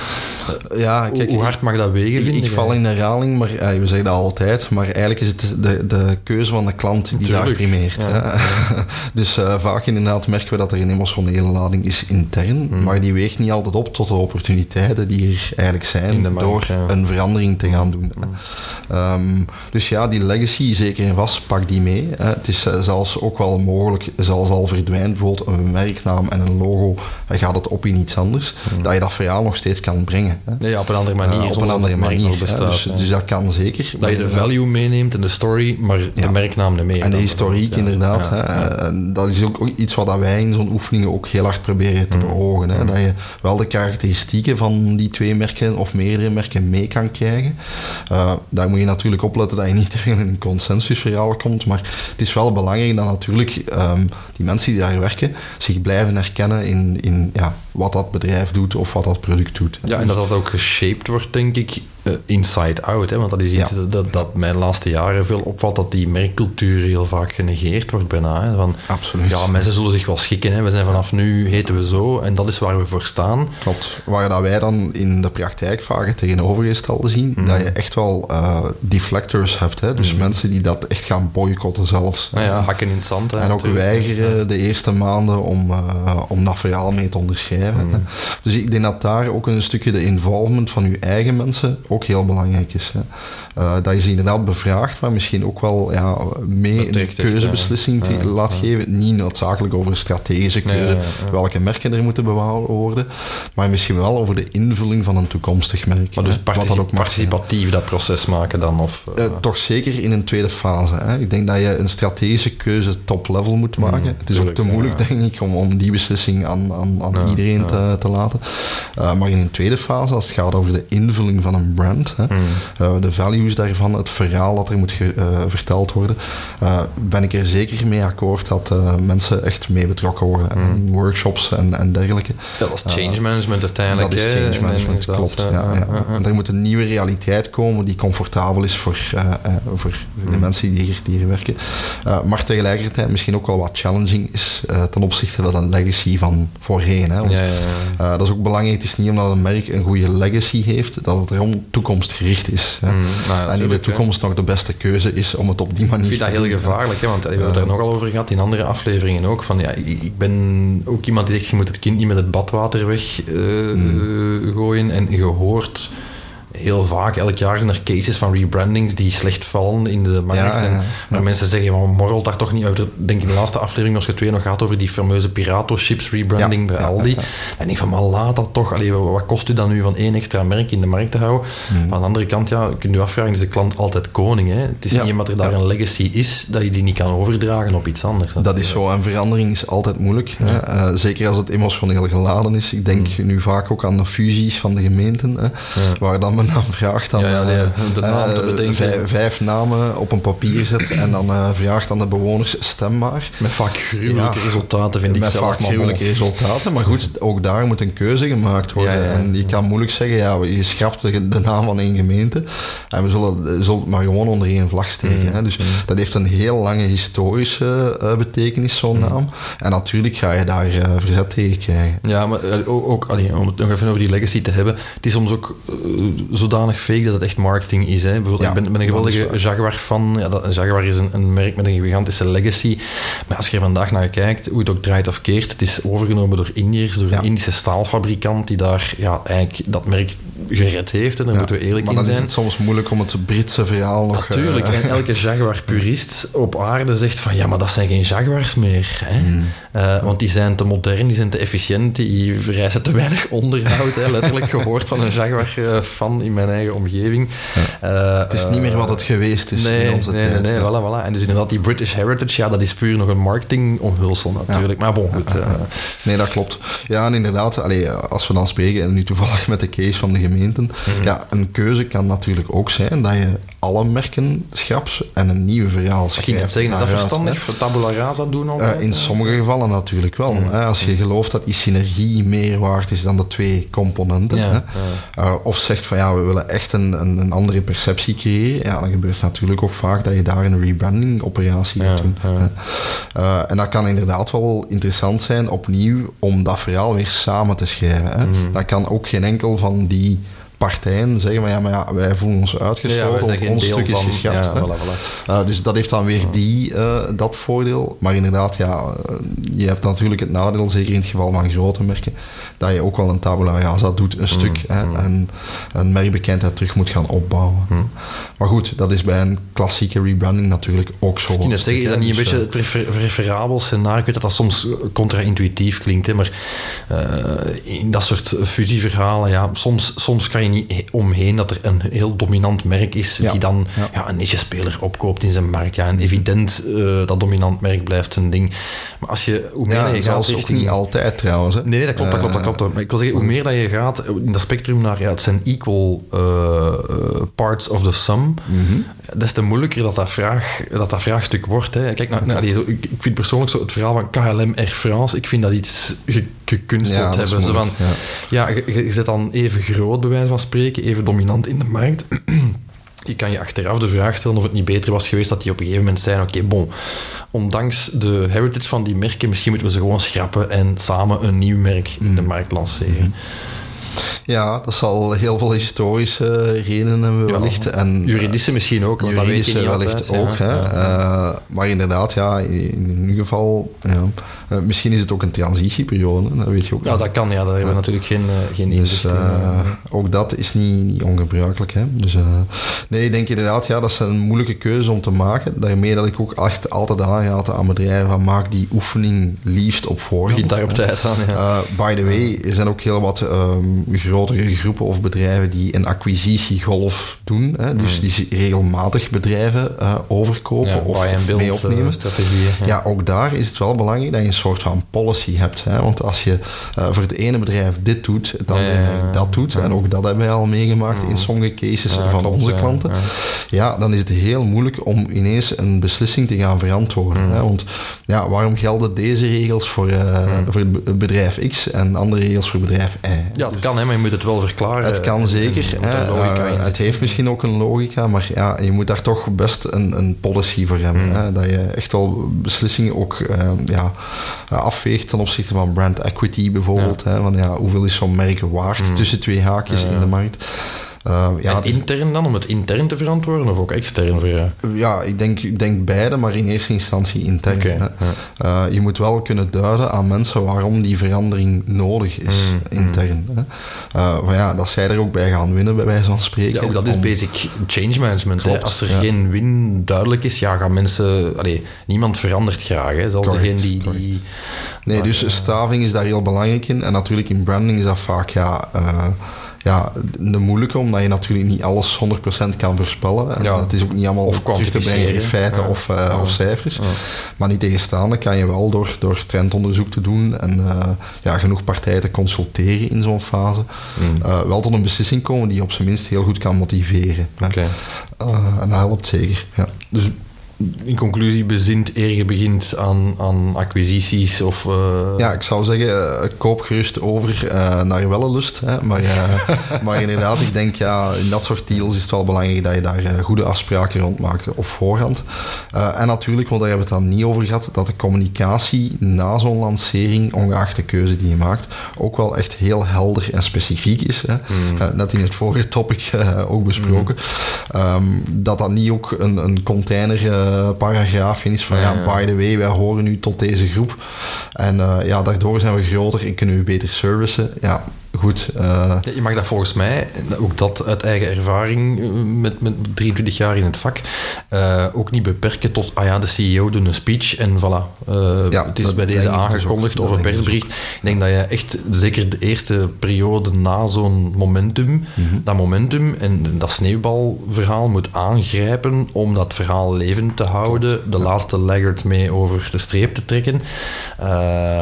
Ja, kijk, hoe hard mag dat wegen? Ik, ik val in herhaling, maar eh, we zeggen dat altijd. Maar eigenlijk is het de, de keuze van de klant die daar primeert. Ja. hè. dus eh, vaak inderdaad merken we dat er een emotionele lading is intern. Mm. Maar die weegt niet altijd op tot de opportuniteiten die er eigenlijk zijn markt, door ja. een verandering te gaan doen. Mm. Ehm, dus ja, die legacy, zeker en vast, pak die mee. Hè. Het is eh, zelfs ook wel mogelijk, zelfs al verdwijnt bijvoorbeeld een merknaam en een logo, dan gaat het op in iets anders, dat je dat verhaal nog steeds kan brengen. Hè. Nee, ja, op een andere manier. Eh, op een andere manier. bestaat, dus, ja. dus dat kan zeker. dat je de value meeneemt en de story, maar de merknaam niet meer. En de historiek inderdaad. Hè. dat is ook iets wat wij in zo'n oefeningen ook heel hard proberen te Mm. beogen. Hè. Dat je wel de karakteristieken van die twee merken of meerdere merken mee kan krijgen. Eh, daar moet je natuurlijk opletten dat je niet te veel in een consensusverhaal komt. Maar het is wel belangrijk dat natuurlijk ehm, die mensen die daar werken zich blijven herkennen in, in ja, wat dat bedrijf doet of wat dat product doet. Ja, en dat dat ook geshaped wordt, denk ik, inside out. Hè? Want dat is iets Ja. dat, dat, mij de laatste jaren veel opvalt, dat die merkcultuur heel vaak genegeerd wordt bijna. Hè? Van, Absoluut. ja, mensen zullen zich wel schikken. Hè? We zijn vanaf nu, heten we zo, en dat is waar we voor staan. Klopt. Waar dat wij dan in de praktijk vaak het tegenovergestelde zien, Mm. dat je echt wel eh, deflectors hebt. Hè? Dus mensen die dat echt gaan boycotten zelfs. Nou ja, hakken in het zand. Hè, en ook weigeren de eerste maanden om, eh, om dat verhaal mee te onderschrijven. Mm. Dus ik denk dat daar ook een stukje de involvement van je eigen mensen ook heel belangrijk is. Hè. Eh, dat je ze inderdaad bevraagt, maar misschien ook wel ja, mee een keuzebeslissing ja. laat ja. geven. Niet noodzakelijk over een strategische keuze, welke merken er moeten behouden worden, maar misschien wel over de invulling van een toekomstig merk. Maar dus dat ook participatief dat proces maken dan? Of, eh, Eh, toch zeker in een tweede fase. Hè. Ik denk dat je een strategische keuze top-level moet maken. Mm, het is ook te moeilijk, denk ik, om, om die beslissing aan, aan, aan iedereen. Te, te laten. Maar in een tweede fase, als het gaat over de invulling van een brand, hè, Mm. eh, de values daarvan, het verhaal dat er moet ge- eh, verteld worden, eh, ben ik er zeker mee akkoord dat mensen echt mee betrokken worden. hè, Mm. In workshops en, en dergelijke. dat is change management uiteindelijk. Dat is change en- management, en klopt. dat, ja, ja. En er moet een nieuwe realiteit komen die comfortabel is voor, voor de Mm. mensen die hier, die hier werken. Maar tegelijkertijd misschien ook wel wat challenging is ten opzichte van een legacy van voorheen. Hè. Want, Ja, dat is ook belangrijk. Het is niet omdat een merk een goede legacy heeft, dat het erom toekomstgericht is. Hè. Mm, nou en in de toekomst nog de beste keuze is om het op die manier Ik vind dat te heel gevaarlijk, hè, want we hebben het er nogal over gehad in andere afleveringen ook. Van, ja, ik ben ook iemand die zegt, je moet het kind niet met het badwater weggooien. Mm. en je hoort heel vaak, elk jaar zijn er cases van rebrandings die slecht vallen in de markt. Ja, en, ja. mensen zeggen, maar morrelt daar toch niet uit. Ik denk in de laatste aflevering, als je twee nog gaat over die fameuze Pirato chips rebranding bij Aldi. En ik denk van, maar laat dat toch. Allee, wat kost u dan nu van één extra merk in de markt te houden? Hmm. Maar aan de andere kant, ja, je kunt je afvragen, is de klant altijd koning? Hè? Het is niet omdat er daar een legacy is, dat je die niet kan overdragen op iets anders. Dat is zo, en verandering is altijd moeilijk. Hè? Eh, zeker als het emotioneel geladen is. Ik denk Hmm. nu vaak ook aan de fusies van de gemeenten, hè? waar dan men dan vraagt aan Ja, ja, nee, eh, de naam te eh, bedenken. vijf, vijf namen op een papier zet en dan eh, vraagt aan de bewoners stem maar. Met vaak gruwelijke resultaten, vind ik Met zelf. vaak maar gruwelijke resultaten. Maar goed, ook daar moet een keuze gemaakt worden. En je kan moeilijk zeggen, ja, je schrapt de, de naam van één gemeente. En we zullen, zullen het maar gewoon onder één vlag steken. Mm. Hè. Dus dat heeft een heel lange historische betekenis, zo'n Mm. naam. En natuurlijk ga je daar verzet tegen krijgen. Ja, maar ook, ook allee, om het nog even over die legacy te hebben. Het is soms ook zodanig fake dat het echt marketing is. Hè. Bijvoorbeeld, Ja, ik ben, ben een is geweldige Jaguar-fan. Ja, dat, Jaguar is een, een merk met een gigantische legacy. Maar als je er vandaag naar kijkt, hoe het ook draait of keert, het is overgenomen door Indiërs, door Ja. een Indische staalfabrikant die daar ja, eigenlijk dat merk gered heeft. En daar moeten we eerlijk maar in dan is zijn. het soms moeilijk om het Britse verhaal nog... eh, Natuurlijk, en elke Jaguar-purist op aarde zegt van ja, maar dat zijn geen Jaguars meer. Hè? Hmm. Eh, want die zijn te modern, die zijn te efficiënt, die vereisen te weinig onderhoud. Hè? Letterlijk gehoord van een Jaguar-fan in mijn eigen omgeving. Eh, het is niet meer wat het geweest is nee, in onze nee, tijd. Nee, nee, ja. voilà, voilà. En dus inderdaad, die British Heritage, ja, dat is puur nog een marketing-omhulsel natuurlijk. Maar bon, goed. eh, Nee, dat klopt. Ja, en inderdaad, allee, als we dan spreken, en nu toevallig met de case van de gemeenten, Mhm. ja, een keuze kan natuurlijk ook zijn dat je alle merken schrapt en een nieuw verhaal schrijft. ik ging zeggen, is dat verstandig? Voor tabula rasa doen al? Eh, in sommige gevallen natuurlijk wel. Mhm. Hè. Als je gelooft dat die synergie meer waard is dan de twee componenten. Ja, hè. ja. Eh, of zegt van ja, we willen echt een, een, een andere perceptie creëren. Ja, dan gebeurt natuurlijk ook vaak dat je daar een rebranding operatie Ja, gaat doen. ja. Eh, en dat kan inderdaad wel interessant zijn opnieuw om dat verhaal weer samen te schrijven. Hè. Mhm. Dat kan ook geen enkel van die partijen zeggen, maar ja, maar ja, wij voelen ons Ja, ja, uitgesloten, geen ons stuk is geschrapt. ja, voilà, voilà. Uh, dus dat heeft dan weer die, uh, dat voordeel. Maar inderdaad, ja, uh, je hebt natuurlijk het nadeel, zeker in het geval van grote merken, dat je ook wel een tabula rasa doet, een stuk. Hè, en een merkbekendheid terug moet gaan opbouwen. Maar goed, dat is bij een klassieke rebranding natuurlijk ook zo. Ik net zeggen, is dat niet een Dus, beetje uh, het prefer- preferabel scenario? Ik weet dat dat soms contra-intuïtief klinkt, hè, maar eh, in dat soort fusieverhalen, ja, soms, soms kan je niet he- omheen dat er een heel dominant merk is Ja. die dan Ja. ja, een niche-speler opkoopt in zijn markt. Ja, en evident, eh, dat dominant merk blijft zijn ding. Maar als je, hoe meer ja, je gaat ook niet altijd trouwens. Hè. Nee, nee, dat klopt, dat klopt, dat klopt. Maar ik wil zeggen, hoe meer dat je gaat in dat spectrum naar, ja, het zijn equal eh, eh, parts of the sum, Mhm. des te moeilijker dat dat, vraag, dat, dat vraagstuk wordt. Hè. Kijk, nou, nou, ik, vind persoonlijk zo het verhaal van KLM Air France, ik vind dat iets ge, gekunsteld Ja, hebben. Zo van, moeilijk, ja, je, je zit dan even groot, bij wijze van spreken, even dominant in de markt. Je kan je achteraf de vraag stellen of het niet beter was geweest dat die op een gegeven moment zijn, oké, bon, ondanks de heritage van die merken, misschien moeten we ze gewoon schrappen en samen een nieuw merk in de Mm. markt lanceren. Ja, dat zal heel veel historische redenen hebben Ja, wellicht. En, Juridische misschien ook, want dat weet je Juridische niet wellicht altijd, ook. ja. Hè. Eh, maar inderdaad, ja, in, in ieder geval... Ja, eh, misschien is het ook een transitieperiode, dat weet je ook Ja, niet. dat kan, ja, daar hebben we natuurlijk geen, eh, geen Dus inzicht in. eh, eh. ook dat is niet, niet ongebruikelijk. Hè? Dus, eh, nee, ik denk inderdaad, ja, dat is een moeilijke keuze om te maken. Daarmee dat ik ook echt altijd aanraad aan bedrijven van maak die oefening liefst op voorhand. Begint daar op tijd aan, ja. By the way, er zijn ook heel wat um, grotere groepen of bedrijven die een acquisitiegolf doen. Hè? Dus die regelmatig bedrijven uh, overkopen ja, of, of build, mee opnemen. eh, strategieën. Ja. ja, ook daar is het wel belangrijk dat je een soort van policy hebt. Hè? Want als je uh, voor het ene bedrijf dit doet, dan Ja, dat doet, en ook dat hebben wij al meegemaakt in sommige cases van klopt, onze klanten, ja. dan is het heel moeilijk om ineens een beslissing te gaan verantwoorden. Hè? Want ja, waarom gelden deze regels voor, uh, voor het bedrijf X en andere regels voor bedrijf Y? Ja, het kan, hè, maar je moet het wel verklaren. Het kan zeker. Hè. Uh, in het heeft misschien ook een logica, maar ja, je moet daar toch best een, een policy voor hebben. Hè. Dat je echt wel beslissingen ook uh, ja, afweegt ten opzichte van brand equity bijvoorbeeld. Ja. Hè. Van, ja, hoeveel is zo'n merk waard tussen twee haakjes in de markt? Uh, ja, en intern dan, om het intern te verantwoorden of ook extern voor jou? Ja, ik denk, ik denk beide, maar in eerste instantie intern. Hè. Uh, je moet wel kunnen duiden aan mensen waarom die verandering nodig is, Mm, intern. Hè. Uh, maar ja, dat zij er ook bij gaan winnen, bij wijze van spreken. Ja, ook dat is om- basic change management. hè. Als er ja. geen win duidelijk is, ja, gaan mensen... Allee, niemand verandert graag. Hè. Zelfs Correct, degene die... Nee, dus staving is daar heel belangrijk in. En natuurlijk in branding is dat vaak ja, eh, ja, een moeilijke, omdat je natuurlijk niet alles 100% kan voorspellen. En Ja. Het is ook niet allemaal Of terug te brengen in feiten Ja. of, Ja. of cijfers. Maar niet tegenstaande kan je wel door, door trendonderzoek te doen en eh, ja, genoeg partijen te consulteren in zo'n fase, Mm. eh, wel tot een beslissing komen die je op zijn minst heel goed kan motiveren. en dat helpt zeker. Ja. Dus in conclusie, bezint eer je begint aan, aan acquisities of... eh, Ja, ik zou zeggen, eh, koop gerust over eh, naar wellust. Hè? Maar, maar inderdaad, ik denk ja, in dat soort deals is het wel belangrijk dat je daar goede afspraken rond maakt op voorhand. En natuurlijk, want daar hebben we het dan niet over gehad, dat de communicatie na zo'n lancering, ongeacht de keuze die je maakt, ook wel echt heel helder en specifiek is. Hè? Eh, net in het vorige topic ook besproken. Ehm, dat dat niet ook een, een container eh, paragraafje is van ja, Ja, by the way, wij horen nu tot deze groep. En eh, ja, daardoor zijn we groter en kunnen we beter servicen. Ja, goed. eh, Je mag dat volgens mij, ook dat uit eigen ervaring eh, met, met 23 jaar in het vak, eh, ook niet beperken tot, ah ja, de CEO doet een speech en voilà. Ja, het is bij deze dus aangekondigd of een dus persbericht. Ik denk dat je echt, zeker de eerste periode na zo'n momentum, Mhm. dat momentum en dat sneeuwbalverhaal moet aangrijpen om dat verhaal levend te houden, de laatste laggard mee over de streep te trekken.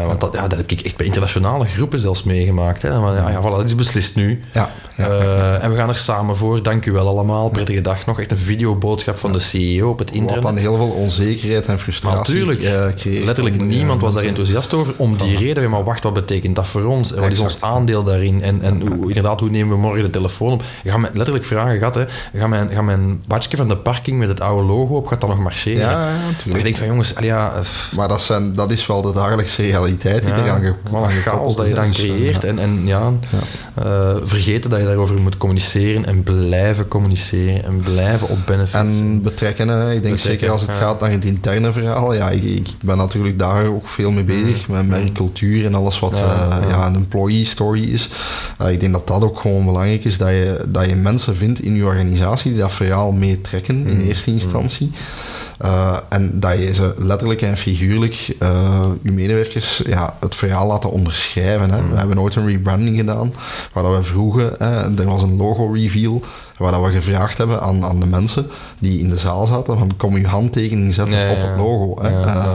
Want dat, ja, dat heb ik echt bij internationale groepen zelfs meegemaakt. Hè. Maar, ja, ja, voilà, dat is beslist nu. ja, ja. Eh, en we gaan er samen voor. Dank u wel allemaal. Prettige dag nog. Echt een videoboodschap van de CEO op het internet. wat dan heel veel onzekerheid en frustratie Natuurlijk. eh. Letterlijk eh, niemand was daar enthousiast over. Om die reden. Maar wacht, wat betekent dat voor ons? En wat is ons aandeel daarin? En, en hoe, inderdaad, hoe nemen we morgen de telefoon op? Gaat mij letterlijk vragen gehad. Hè. Gaat mijn, gaat mijn badje van de parking met het oude logo op, gaat dat nog marcheren? Ja, ja, Maar je natuurlijk. denkt van jongens, ja, Maar dat, zijn, dat is wel de dagelijkse realiteit die Ja, ge- aan chaos dat je dan Dus, creëert. En, en ja, eh, vergeten dat je daarover moet communiceren en blijven communiceren en blijven op benefits. En betrekken, hè. ik denk Betrekken, zeker als het ja. gaat naar het interne verhaal. Ja, ik, ik ben natuurlijk daar ook veel mee bezig, met merkcultuur en alles wat Mm. Ja, eh, ja. ja, een employee story is. Eh, ik denk dat dat ook gewoon belangrijk is, dat je, dat je mensen vindt in je organisatie die dat verhaal meetrekken Mm. in eerste instantie. Eh, en dat je ze letterlijk en figuurlijk, eh je medewerkers, ja, het verhaal laten onderschrijven. Hè. We hebben ooit een rebranding gedaan, waar dat we vroegen, hè, er was een logo-reveal, waar dat we gevraagd hebben aan, aan de mensen die in de zaal zaten, van kom je handtekening zetten Ja, op het logo. Hè. Eh,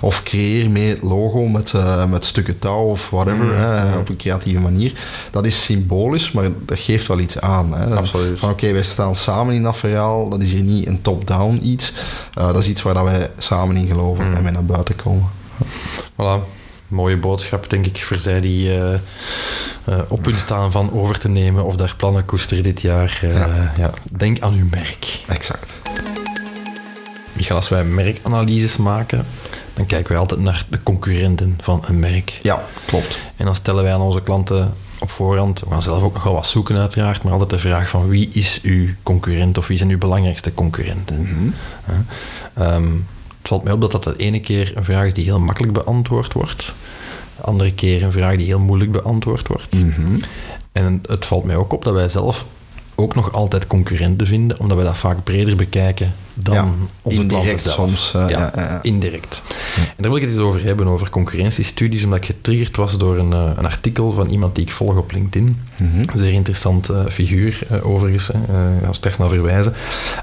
of creëer mee het logo met, eh, met stukken touw of whatever, Mm, hè, op een creatieve manier. Dat is symbolisch, maar dat geeft wel iets aan. Hè. Absoluut. Van oké, wij staan samen in dat verhaal, dat is hier niet een top-down iets. Eh, dat is iets waar dat wij samen in geloven Mm. en mee naar buiten komen. Voilà. Mooie boodschap, denk ik, voor zij die eh, op punt staan van over te nemen of daar plannen koesteren dit jaar. Eh, Ja. ja, denk aan uw merk. Exact. Michael, als wij merkanalyses maken, dan kijken wij altijd naar de concurrenten van een merk. Ja, klopt. En dan stellen wij aan onze klanten op voorhand, we gaan zelf ook nog wel wat zoeken uiteraard, maar altijd de vraag van wie is uw concurrent of wie zijn uw belangrijkste concurrenten? Hè? Ehm, het valt mij op dat dat de ene keer een vraag is die heel makkelijk beantwoord wordt, andere keer een vraag die heel moeilijk beantwoord wordt. Mhm. En het valt mij ook op dat wij zelf ook nog altijd concurrenten vinden, omdat wij dat vaak breder bekijken dan Ja, onze klanten indirect soms, eh, ja, ja, ja, ja. indirect. En daar wil ik het eens over hebben, over concurrentiestudies, omdat ik getriggerd was door een, eh, een artikel van iemand die ik volg op LinkedIn. Mhm. Een zeer interessant eh, figuur, overigens. Ik ga straks naar verwijzen.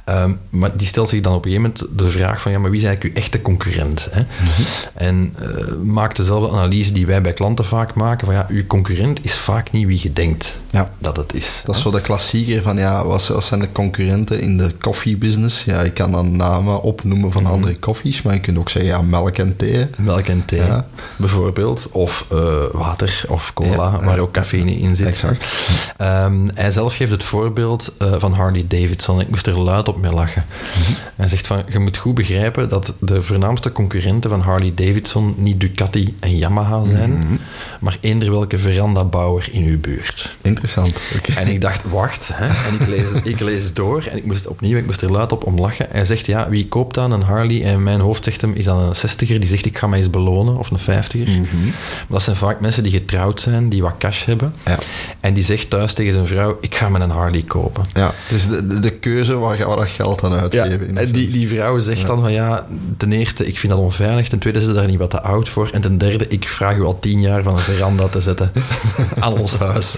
Ehm, maar die stelt zich dan op een gegeven moment de vraag van, ja, maar wie is eigenlijk uw echte concurrent? Hè? Mhm. En maakt dezelfde analyse die wij bij klanten vaak maken, van ja, uw concurrent is vaak niet wie je denkt Ja. dat het is. Dat is zo de klassieker van ja, wat wat zijn de concurrenten in de koffiebusiness? Ja, je kan dan namen opnoemen van andere koffies, maar je kunt ook zeggen ja, melk en thee. Melk en thee, Ja. bijvoorbeeld. Of eh, water of cola, Ja, ja. waar ook cafeïne in zit. Exact. Ehm, hij zelf geeft het voorbeeld uh, van Harley Davidson. Ik moest er luid op mee lachen. Mhm. Hij zegt van, je moet goed begrijpen dat de voornaamste concurrenten van Harley Davidson niet Ducati en Yamaha zijn, mhm. maar eender welke verandabouwer in uw buurt. Interessant. En ik dacht, wacht, hè? en ik lees, ik lees door en ik moest opnieuw, ik moest er luid op om lachen. Hij zegt, ja, wie koopt dan een Harley? En mijn hoofd zegt hem, is dan een 60er die zegt, ik ga mij eens belonen, of een 50er. Mm Dat zijn vaak mensen die getrouwd zijn, die wat cash hebben. Ja. En die zegt thuis tegen zijn vrouw, ik ga me een Harley kopen. Ja, het is de, de, keuze waar, waar dat geld aan uitgeven. Ja, en die, die vrouw zegt dan van, ja, ten eerste, ik vind dat onveilig. Ten tweede, ze daar niet wat te oud voor. En ten derde, ik vraag u al tien jaar van een veranda te zetten aan ons huis.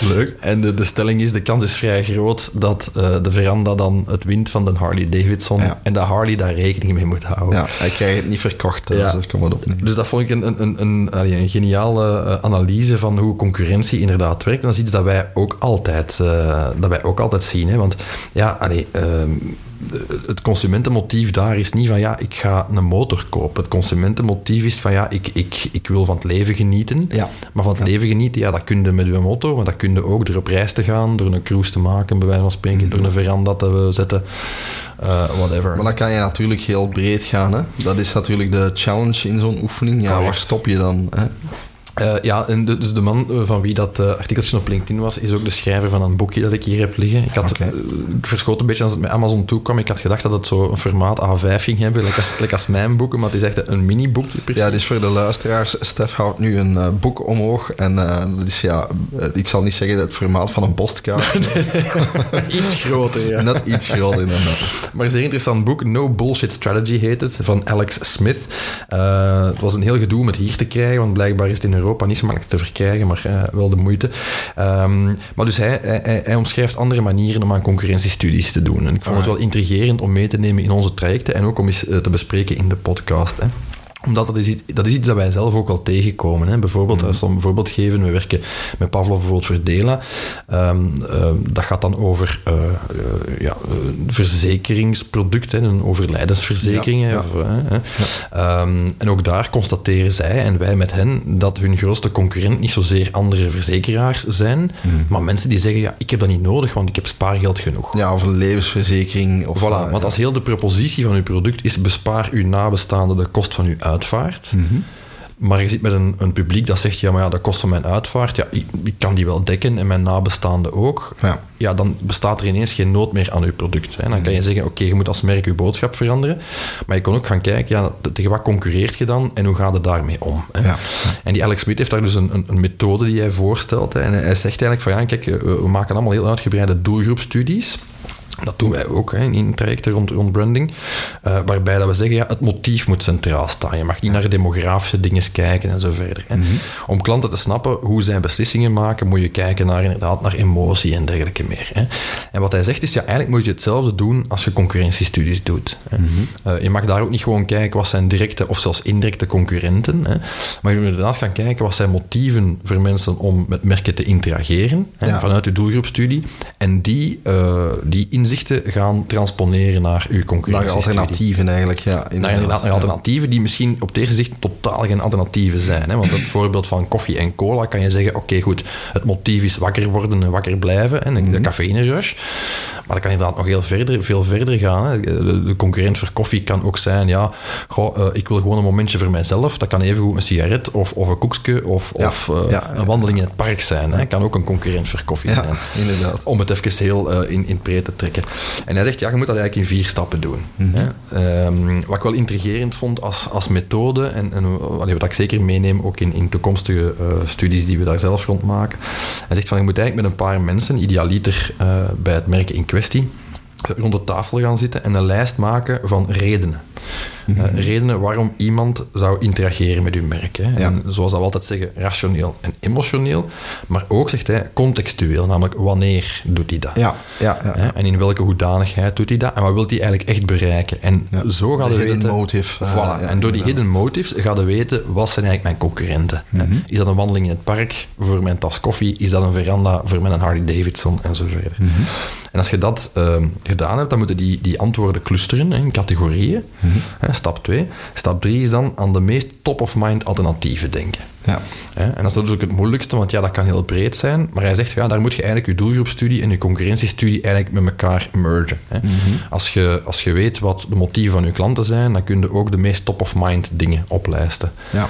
leuk. En de, de stelling is, de kans is vrij groot dat uh, de veranda dan het wint van de Harley Davidson. En dat Harley daar rekening mee moet houden. Ja, hij krijgt het niet verkocht, dus ja. kom maar op. Dus dat vond ik een, een, een, een, een geniale uh, analyse van hoe concurrentie inderdaad werkt. En dat is iets dat wij ook altijd, uh, dat wij ook altijd zien. Hè? Want ja, allee, ehm, het consumentenmotief daar is niet van ja, ik ga een motor kopen. Het consumentenmotief is van ja, ik, ik, ik wil van het leven genieten. Ja. Maar van het leven genieten, ja, dat kun je met uw motor, maar dat kun je ook door op reis te gaan, door een cruise te maken, bij wijze van spreken, door een veranda te zetten. Uh, whatever. Maar dan kan je natuurlijk heel breed gaan. Hè? Dat is natuurlijk de challenge in zo'n oefening. Ja, waar stop je dan? Hè? Uh, ja, en de, dus de man eh, van wie dat uh, artikeltje op LinkedIn was, is ook de schrijver van een boekje dat ik hier heb liggen. Ik, had, ik verschoot een beetje als het met Amazon toekwam. Ik had gedacht dat het zo een formaat A5 ging hebben, lekker als, als mijn boeken, maar het is echt een mini-boekje. Ja, dus voor de luisteraars, Stef houdt nu een boek omhoog en dat is ja, ik zal niet zeggen het formaat van een postkaart. iets groter, ja. Net iets groter inderdaad. Maar een zeer interessant boek, No Bullshit Strategy heet het, van Alex Smith. het was een heel gedoe om het hier te krijgen, want blijkbaar is het in Europa niet zo makkelijk te verkrijgen, maar uh, wel de moeite. Um, maar dus hij, hij, hij, omschrijft andere manieren om aan concurrentiestudies te doen. En ik vond het wel intrigerend om mee te nemen in onze trajecten en ook om eens uh, te bespreken in de podcast. Hè omdat dat is, iets, dat is iets dat wij zelf ook wel tegenkomen. Hè. Bijvoorbeeld, als we een voorbeeld geven, we werken met Pavlov bijvoorbeeld voor Dela. Um, dat gaat dan over uh, uh, ja, verzekeringsproducten, een overlijdensverzekering. Ja, ja. Um, en ook daar constateren zij en wij met hen dat hun grootste concurrent niet zozeer andere verzekeraars zijn, hmm. maar mensen die zeggen, ja, ik heb dat niet nodig, want ik heb spaargeld genoeg. Ja, of een levensverzekering. Of, voilà, want als heel de propositie van uw product is bespaar uw nabestaanden de kost van uw uitvaart. Mm Maar je zit met een, een, publiek dat zegt, ja, maar ja, dat kost van mijn uitvaart. Ja, ik, ik kan die wel dekken en mijn nabestaanden ook. Ja. ja. dan bestaat er ineens geen nood meer aan je product. Hè. Dan kan je zeggen, oké, je moet als merk je boodschap veranderen. Maar je kan ook gaan kijken, ja, tegen wat concurreert je dan en hoe gaat het daarmee om? Hè. Ja. En die Alex Smith heeft daar dus een, een, een methode die hij voorstelt. Hè. En hij zegt eigenlijk van, ja, kijk, we maken allemaal heel uitgebreide doelgroepstudies. Dat doen wij ook hè, in trajecten rond, rond branding. Uh, waarbij dat we zeggen, ja, het motief moet centraal staan. Je mag niet naar demografische dingen kijken en zo verder. Mm -hmm. Om klanten te snappen hoe zij beslissingen maken, moet je kijken naar, inderdaad, naar emotie en dergelijke meer. Hè. En wat hij zegt is, ja, eigenlijk moet je hetzelfde doen als je concurrentiestudies doet. Hè. Mm -hmm. uh, je mag daar ook niet gewoon kijken wat zijn directe of zelfs indirecte concurrenten. Hè. Maar je moet inderdaad gaan kijken wat zijn motieven voor mensen om met merken te interageren. Hè, ja. Vanuit je doelgroepstudie. En die, uh, die inzichten gaan transponeren naar uw concurrentie. Naar alternatieven eigenlijk, ja. Naar, naar, alternatieven die misschien op deze zicht totaal geen alternatieven zijn. Hè? Want het voorbeeld van koffie en cola kan je zeggen, oké goed, het motief is wakker worden en wakker blijven, en de mm -hmm. cafeïne rush. Maar dat kan inderdaad nog heel verder, veel verder gaan. Hè. De, concurrent voor koffie kan ook zijn, ja, goh, uh, ik wil gewoon een momentje voor mijzelf. Dat kan even goed een sigaret of, of een koekje of, ja, of uh, ja, een wandeling in het park zijn. Hè. Kan ook een concurrent voor koffie zijn. inderdaad. Om het even heel uh, in, in pre te trekken. En hij zegt, ja, je moet dat eigenlijk in vier stappen doen. Mm -hmm. um, wat ik wel intrigerend vond als, als methode, en, en wat ik zeker meeneem ook in, in toekomstige studies die we daar zelf rond maken. Hij zegt van, je moet eigenlijk met een paar mensen, idealiter bij het merken in kwestie, rond de tafel gaan zitten en een lijst maken van redenen. Uh, redenen waarom iemand zou interageren met uw merk. Hè. En zoals dat we altijd zeggen, rationeel en emotioneel. Maar ook, zegt hij, contextueel. Namelijk, wanneer doet hij dat? Ja, ja, ja, En in welke hoedanigheid doet hij dat? En wat wil hij eigenlijk echt bereiken? En zo gaat hij weten... motive. Uh, voilà. en door die hidden motives gaat hij weten, wat zijn eigenlijk mijn concurrenten? Mm -hmm. Is dat een wandeling in het park voor mijn tas koffie? Is dat een veranda voor mijn Harley Davidson? En zo verder. Mm -hmm. En als je dat uh, gedaan hebt, dan moeten die, die antwoorden clusteren in categorieën. Mm -hmm. Stap 2. Stap 3 is dan aan de meest top-of-mind alternatieven denken. Ja. En dat is natuurlijk het moeilijkste, want ja, dat kan heel breed zijn. Maar hij zegt, ja, daar moet je eigenlijk je doelgroepstudie en je concurrentiestudie eigenlijk met elkaar mergen. Hè. Mhm. als, je, als je weet wat de motieven van je klanten zijn, dan kun je ook de meest top-of-mind dingen oplijsten. Ja.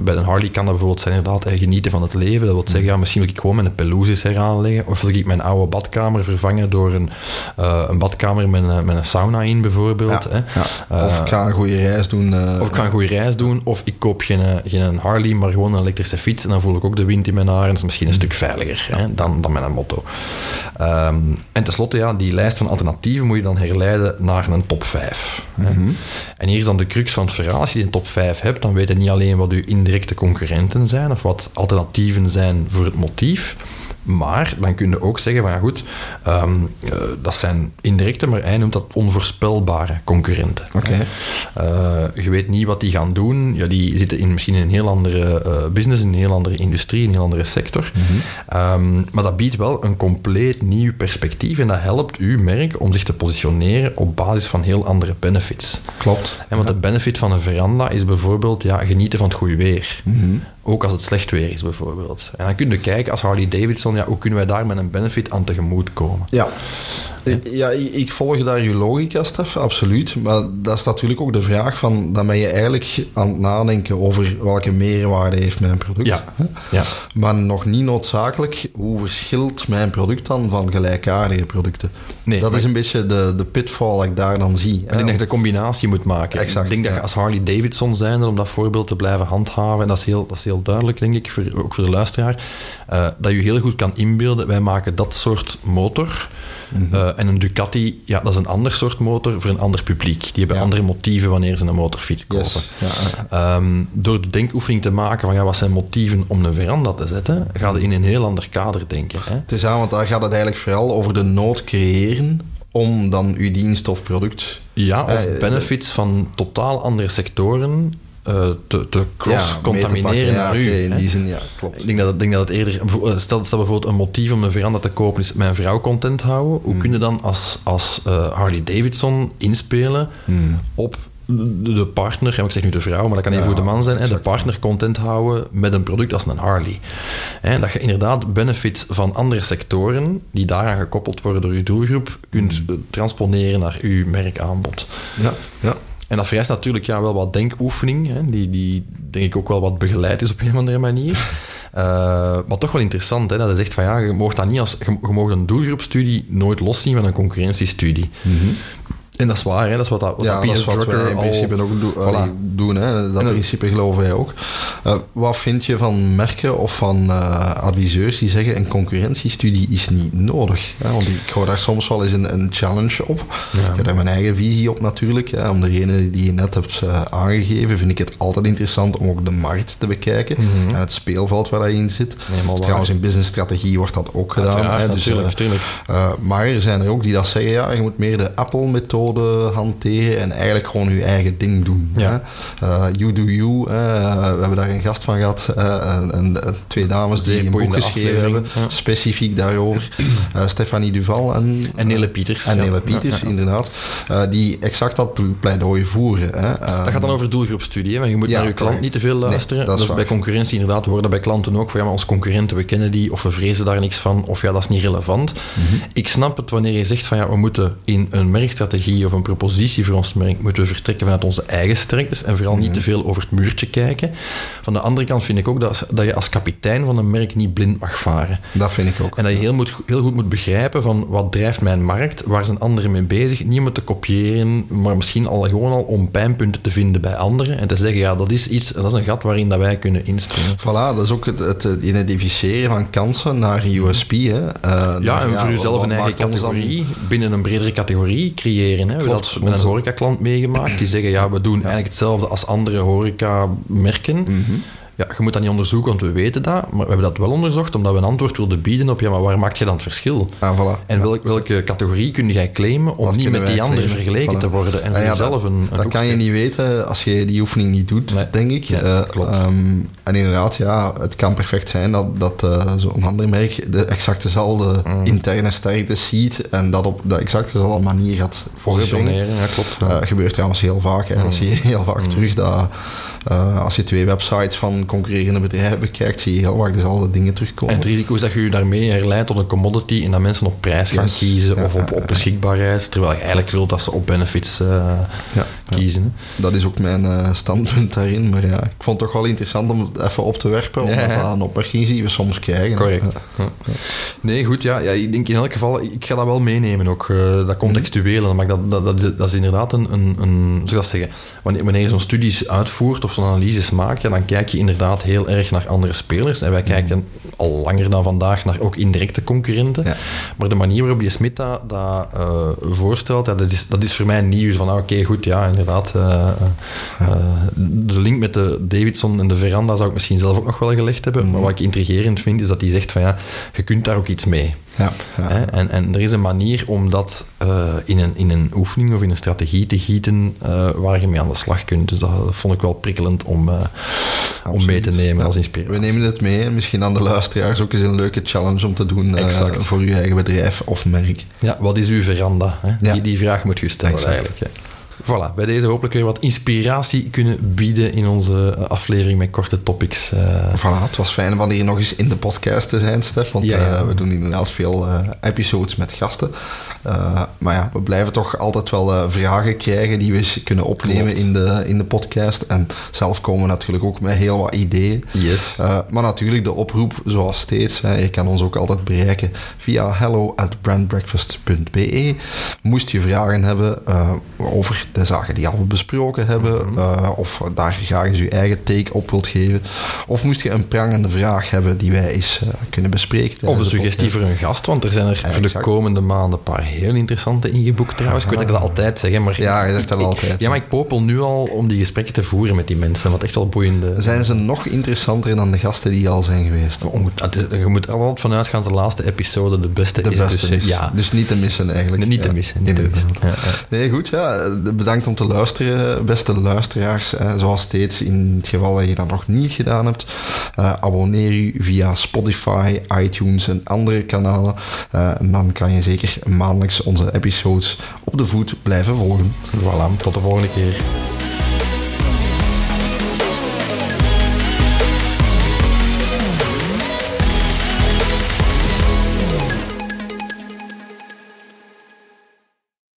Bij een Harley kan dat bijvoorbeeld zijn inderdaad genieten van het leven. Dat wil zeggen, ja, misschien wil ik gewoon mijn pelouses heraanleggen. Of wil ik mijn oude badkamer vervangen door een, eh, een badkamer met een, met een sauna in, bijvoorbeeld. Ja, Hè. ja. Of Eh, ik ga een goede reis doen. eh, of ik ga een goede reis doen, of ik koop geen, geen Harley, maar gewoon een elektrische fiets. En dan voel ik ook de wind in mijn haren. Dat is misschien een stuk veiliger hè, dan, dan met een motto. Ehm, en tenslotte, ja, die lijst van alternatieven moet je dan herleiden naar een top 5. Hè. En hier is dan de crux van het verhaal. Als je die een top 5 hebt, dan weet je niet alleen wat je indirecte concurrenten zijn, of wat alternatieven zijn voor het motief. Maar dan kun je ook zeggen ja goed, ehm, eh, dat zijn indirecte, maar hij noemt dat onvoorspelbare concurrenten. Oké. Eh, je weet niet wat die gaan doen. Ja, die zitten in, misschien in een heel andere eh, business, in een heel andere industrie, in een heel andere sector. Ehm, maar dat biedt wel een compleet nieuw perspectief en dat helpt uw merk om zich te positioneren op basis van heel andere benefits. Klopt. En want de benefit van een veranda is bijvoorbeeld ja, genieten van het goede weer. Ook als het slecht weer is, bijvoorbeeld. En dan kun je kijken als Harley Davidson, ja, hoe kunnen wij daar met een benefit aan tegemoet komen? Ja. Ja, ik volg daar je logica, Stef, absoluut. Maar dat is natuurlijk ook de vraag van... dan ben je eigenlijk aan het nadenken over welke meerwaarde heeft mijn product. Ja, ja. Maar nog niet noodzakelijk hoe verschilt mijn product dan van gelijkaardige producten. Nee, dat is een beetje de, de pitfall dat ik daar dan zie. Ik denk dat je de combinatie moet maken. Exact, ik denk dat je als Harley Davidson zijnde, om dat voorbeeld te blijven handhaven, en dat is heel, dat is heel duidelijk, denk ik, voor, ook voor de luisteraar, eh, dat je heel goed kan inbeelden, wij maken dat soort motor. Mhm. eh, en een Ducati, ja, dat is een ander soort motor voor een ander publiek. Die hebben Ja. andere motieven wanneer ze een motorfiets kopen. Yes. Ja. Ehm, door de denkoefening te maken van ja, wat zijn motieven om een veranda te zetten, ga je in een heel ander kader denken. Hè? Het is aan, want daar gaat het eigenlijk vooral over de nood creëren om dan uw dienst of product... Ja, of Eh, benefits van totaal andere sectoren te, te cross-contamineren naar u. in die zin, ja, klopt. Ik denk dat, denk dat het eerder... eh, Stel, stel bijvoorbeeld een motief om een veranda te kopen is mijn vrouw content houden. Hoe kun je dan als, als eh, Harley Davidson inspelen Hmm. op de de partner, en ik zeg nu de vrouw, maar dat kan even Ja, voor de man zijn, de partner content houden met een product als een Harley. Hè, dat je inderdaad benefits van andere sectoren, die daaraan gekoppeld worden door je doelgroep, kunt Hmm. eh, transponeren naar uw merkaanbod. Ja, ja. En dat vereist natuurlijk ja, wel wat denkoefening, hè, die, die denk ik ook wel wat begeleid is op een of andere manier. Eh, maar toch wel interessant, hè, dat hij zegt van ja, je mag dat niet als, je, je mag een doelgroepstudie nooit loszien van een concurrentiestudie. En dat is waar, hè, dat is wat, dat, wat Ja, dat dat Peter is wat Drucker wij in al- principe ook Voilà. allee, doen hè. dat principe geloven wij ook. Eh, wat vind je van merken of van eh, adviseurs die zeggen een concurrentiestudie is niet nodig? Hè? Want ik hou daar soms wel eens een, een challenge op. Ik heb daar mijn eigen visie op natuurlijk. Hè. Om de redenen die je net hebt eh, aangegeven vind ik het altijd interessant om ook de markt te bekijken en het speelveld waar dat in zit. Trouwens in businessstrategie wordt dat ook gedaan. Hè. Dus, natuurlijk, natuurlijk. maar er zijn er ook die dat zeggen, ja, je moet meer de Apple-methode hanteren en eigenlijk gewoon je eigen ding doen. Ja. Hè? Uh, you do you. Uh, we hebben daar een gast van gehad, uh, en, en, twee dames die een boek geschreven hebben, ja. specifiek daarover. Stefanie Duval en... En Nele Pieters. En. Nele Pieters, inderdaad. Die exact dat pleidooi voeren. Hè? Dat gaat dan over doelgroepstudie, maar je moet naar je klant niet te veel Nee, luisteren. dat is dus bij concurrentie inderdaad, we horen bij klanten ook, van ja, maar onze concurrenten, we kennen die, of we vrezen daar niks van, of ja, dat is niet relevant. Mhm. Ik snap het wanneer je zegt van ja, we moeten in een merkstrategie of een propositie voor ons merk, moeten we vertrekken vanuit onze eigen sterktes en vooral Mhm. niet te veel over het muurtje kijken. Van de andere kant vind ik ook dat, dat je als kapitein van een merk niet blind mag varen. Dat vind ik ook. En dat je heel, moet, heel goed moet begrijpen van wat drijft mijn markt, waar zijn anderen mee bezig, niet om het te kopiëren, maar misschien al gewoon al om pijnpunten te vinden bij anderen en te zeggen, ja, dat is iets, dat is een gat waarin dat wij kunnen inspringen. Voilà, dat is ook het, het identificeren van kansen naar USP. Hè. Uh, Ja, en naar- voor jezelf een eigen dan- categorie, binnen een bredere categorie creëren. Hè. We dat met een horecaklant meegemaakt, die zeggen, ja, we doen eigenlijk hetzelfde als andere horecamerken. Mhm. Ja, je moet dat niet onderzoeken, want we weten dat, maar we hebben dat wel onderzocht, omdat we een antwoord wilden bieden op, ja, maar waar maakt je dan het verschil? Ah, voilà. En welk, welke categorie kun jij claimen om Wat niet met die anderen claimen? vergeleken Voilà. te worden en Ah ja, dat, een, een Dat kan je niet weten als je die oefening niet doet, Nee. denk ik. Nee, Eh, klopt. ehm, en inderdaad, ja, het kan perfect zijn dat, dat eh, zo'n ander merk de exact dezelfde Mm. interne sterkte ziet en dat op de exact dezelfde manier gaat voorbrengen. Ja, klopt. ja. Eh, gebeurt trouwens heel vaak. Hè. Dat zie je heel vaak terug. Dat, Uh, als je twee websites van concurrerende bedrijven bekijkt, zie je heel vaak dezelfde dingen terugkomen. En het risico is dat je je daarmee herleidt tot een commodity en dat mensen op prijs gaan yes. kiezen of op, op beschikbaarheid, terwijl je eigenlijk wilt dat ze op benefits uh, ja, kiezen. Dat is ook mijn uh, standpunt daarin, maar ja, ik vond het toch wel interessant om het even op te werpen, omdat dat een opmerking zien we soms krijgen. Correct. Nee, goed, ja, ja, ik denk in elk geval, ik ga dat wel meenemen ook, dat contextuele, maar dat, dat, dat, is, dat is inderdaad een, een, een zoals zeggen, wanneer, wanneer je zo'n studies uitvoert of zo'n analyses maakt, ja, dan kijk je inderdaad heel erg naar andere spelers. En wij kijken al langer dan vandaag naar ook indirecte concurrenten. Ja. Maar de manier waarop je Smit dat, dat uh, voorstelt, ja, dat, is, dat is voor mij nieuw. Van, ah, oké, goed, ja, inderdaad. Uh, uh, de link met de Davidson en de veranda zou ik misschien zelf ook nog wel gelegd hebben. Mm. Maar wat ik intrigerend vind, is dat hij zegt van, ja, je kunt daar ook iets mee. Ja, ja. En, en er is een manier om dat uh, in, een, in een oefening of in een strategie te gieten uh, waar je mee aan de slag kunt. Dus dat vond ik wel prikkelend om, uh, om mee te nemen ja. als inspiratie. We nemen het mee en misschien aan de luisteraars ook eens een leuke challenge om te doen voor uw eigen bedrijf of merk. Ja, wat is uw veranda? Hè? Die, die vraag moet je stellen eigenlijk. Voilà, bij deze hopelijk weer wat inspiratie kunnen bieden in onze aflevering met korte topics. Uh. Voilà, het was fijn van hier nog eens in de podcast te zijn, Stef. Want ja, ja. Uh, we doen inderdaad veel uh, episodes met gasten. maar ja, we blijven toch altijd wel vragen krijgen die we kunnen opnemen in de, in de podcast. En zelf komen we natuurlijk ook met heel wat ideeën. Yes. maar natuurlijk de oproep, zoals steeds. je kan ons ook altijd bereiken via hello at brandbreakfast.be. Moest je vragen hebben over de zaken die al besproken hebben, mm -hmm. of daar graag eens uw eigen take op wilt geven. Of moest je een prangende vraag hebben die wij eens uh, kunnen bespreken. Of een suggestie voor een gast, want er zijn er voor de komende maanden een paar heel interessante ingeboekt trouwens. Ik weet dat ik dat altijd zeg, maar... Ja, je zegt dat altijd. Ja, maar ik popel nu al om die gesprekken te voeren met die mensen, wat echt wel boeiende... Zijn ze nog interessanter dan de gasten die al zijn geweest? Je moet er altijd vanuit gaan dat de laatste episode de beste de is. Beste dus, is. Ja. dus niet te missen eigenlijk. Niet te missen. Niet te missen. Ja, nee, goed. Ja, bedankt om te luisteren, beste luisteraars. Eh, zoals steeds, in het geval dat je dat nog niet gedaan hebt, uh, abonneer u via Spotify, iTunes en andere kanalen. En dan kan je zeker maandelijks onze episodes op de voet blijven volgen. Voilà, tot de volgende keer.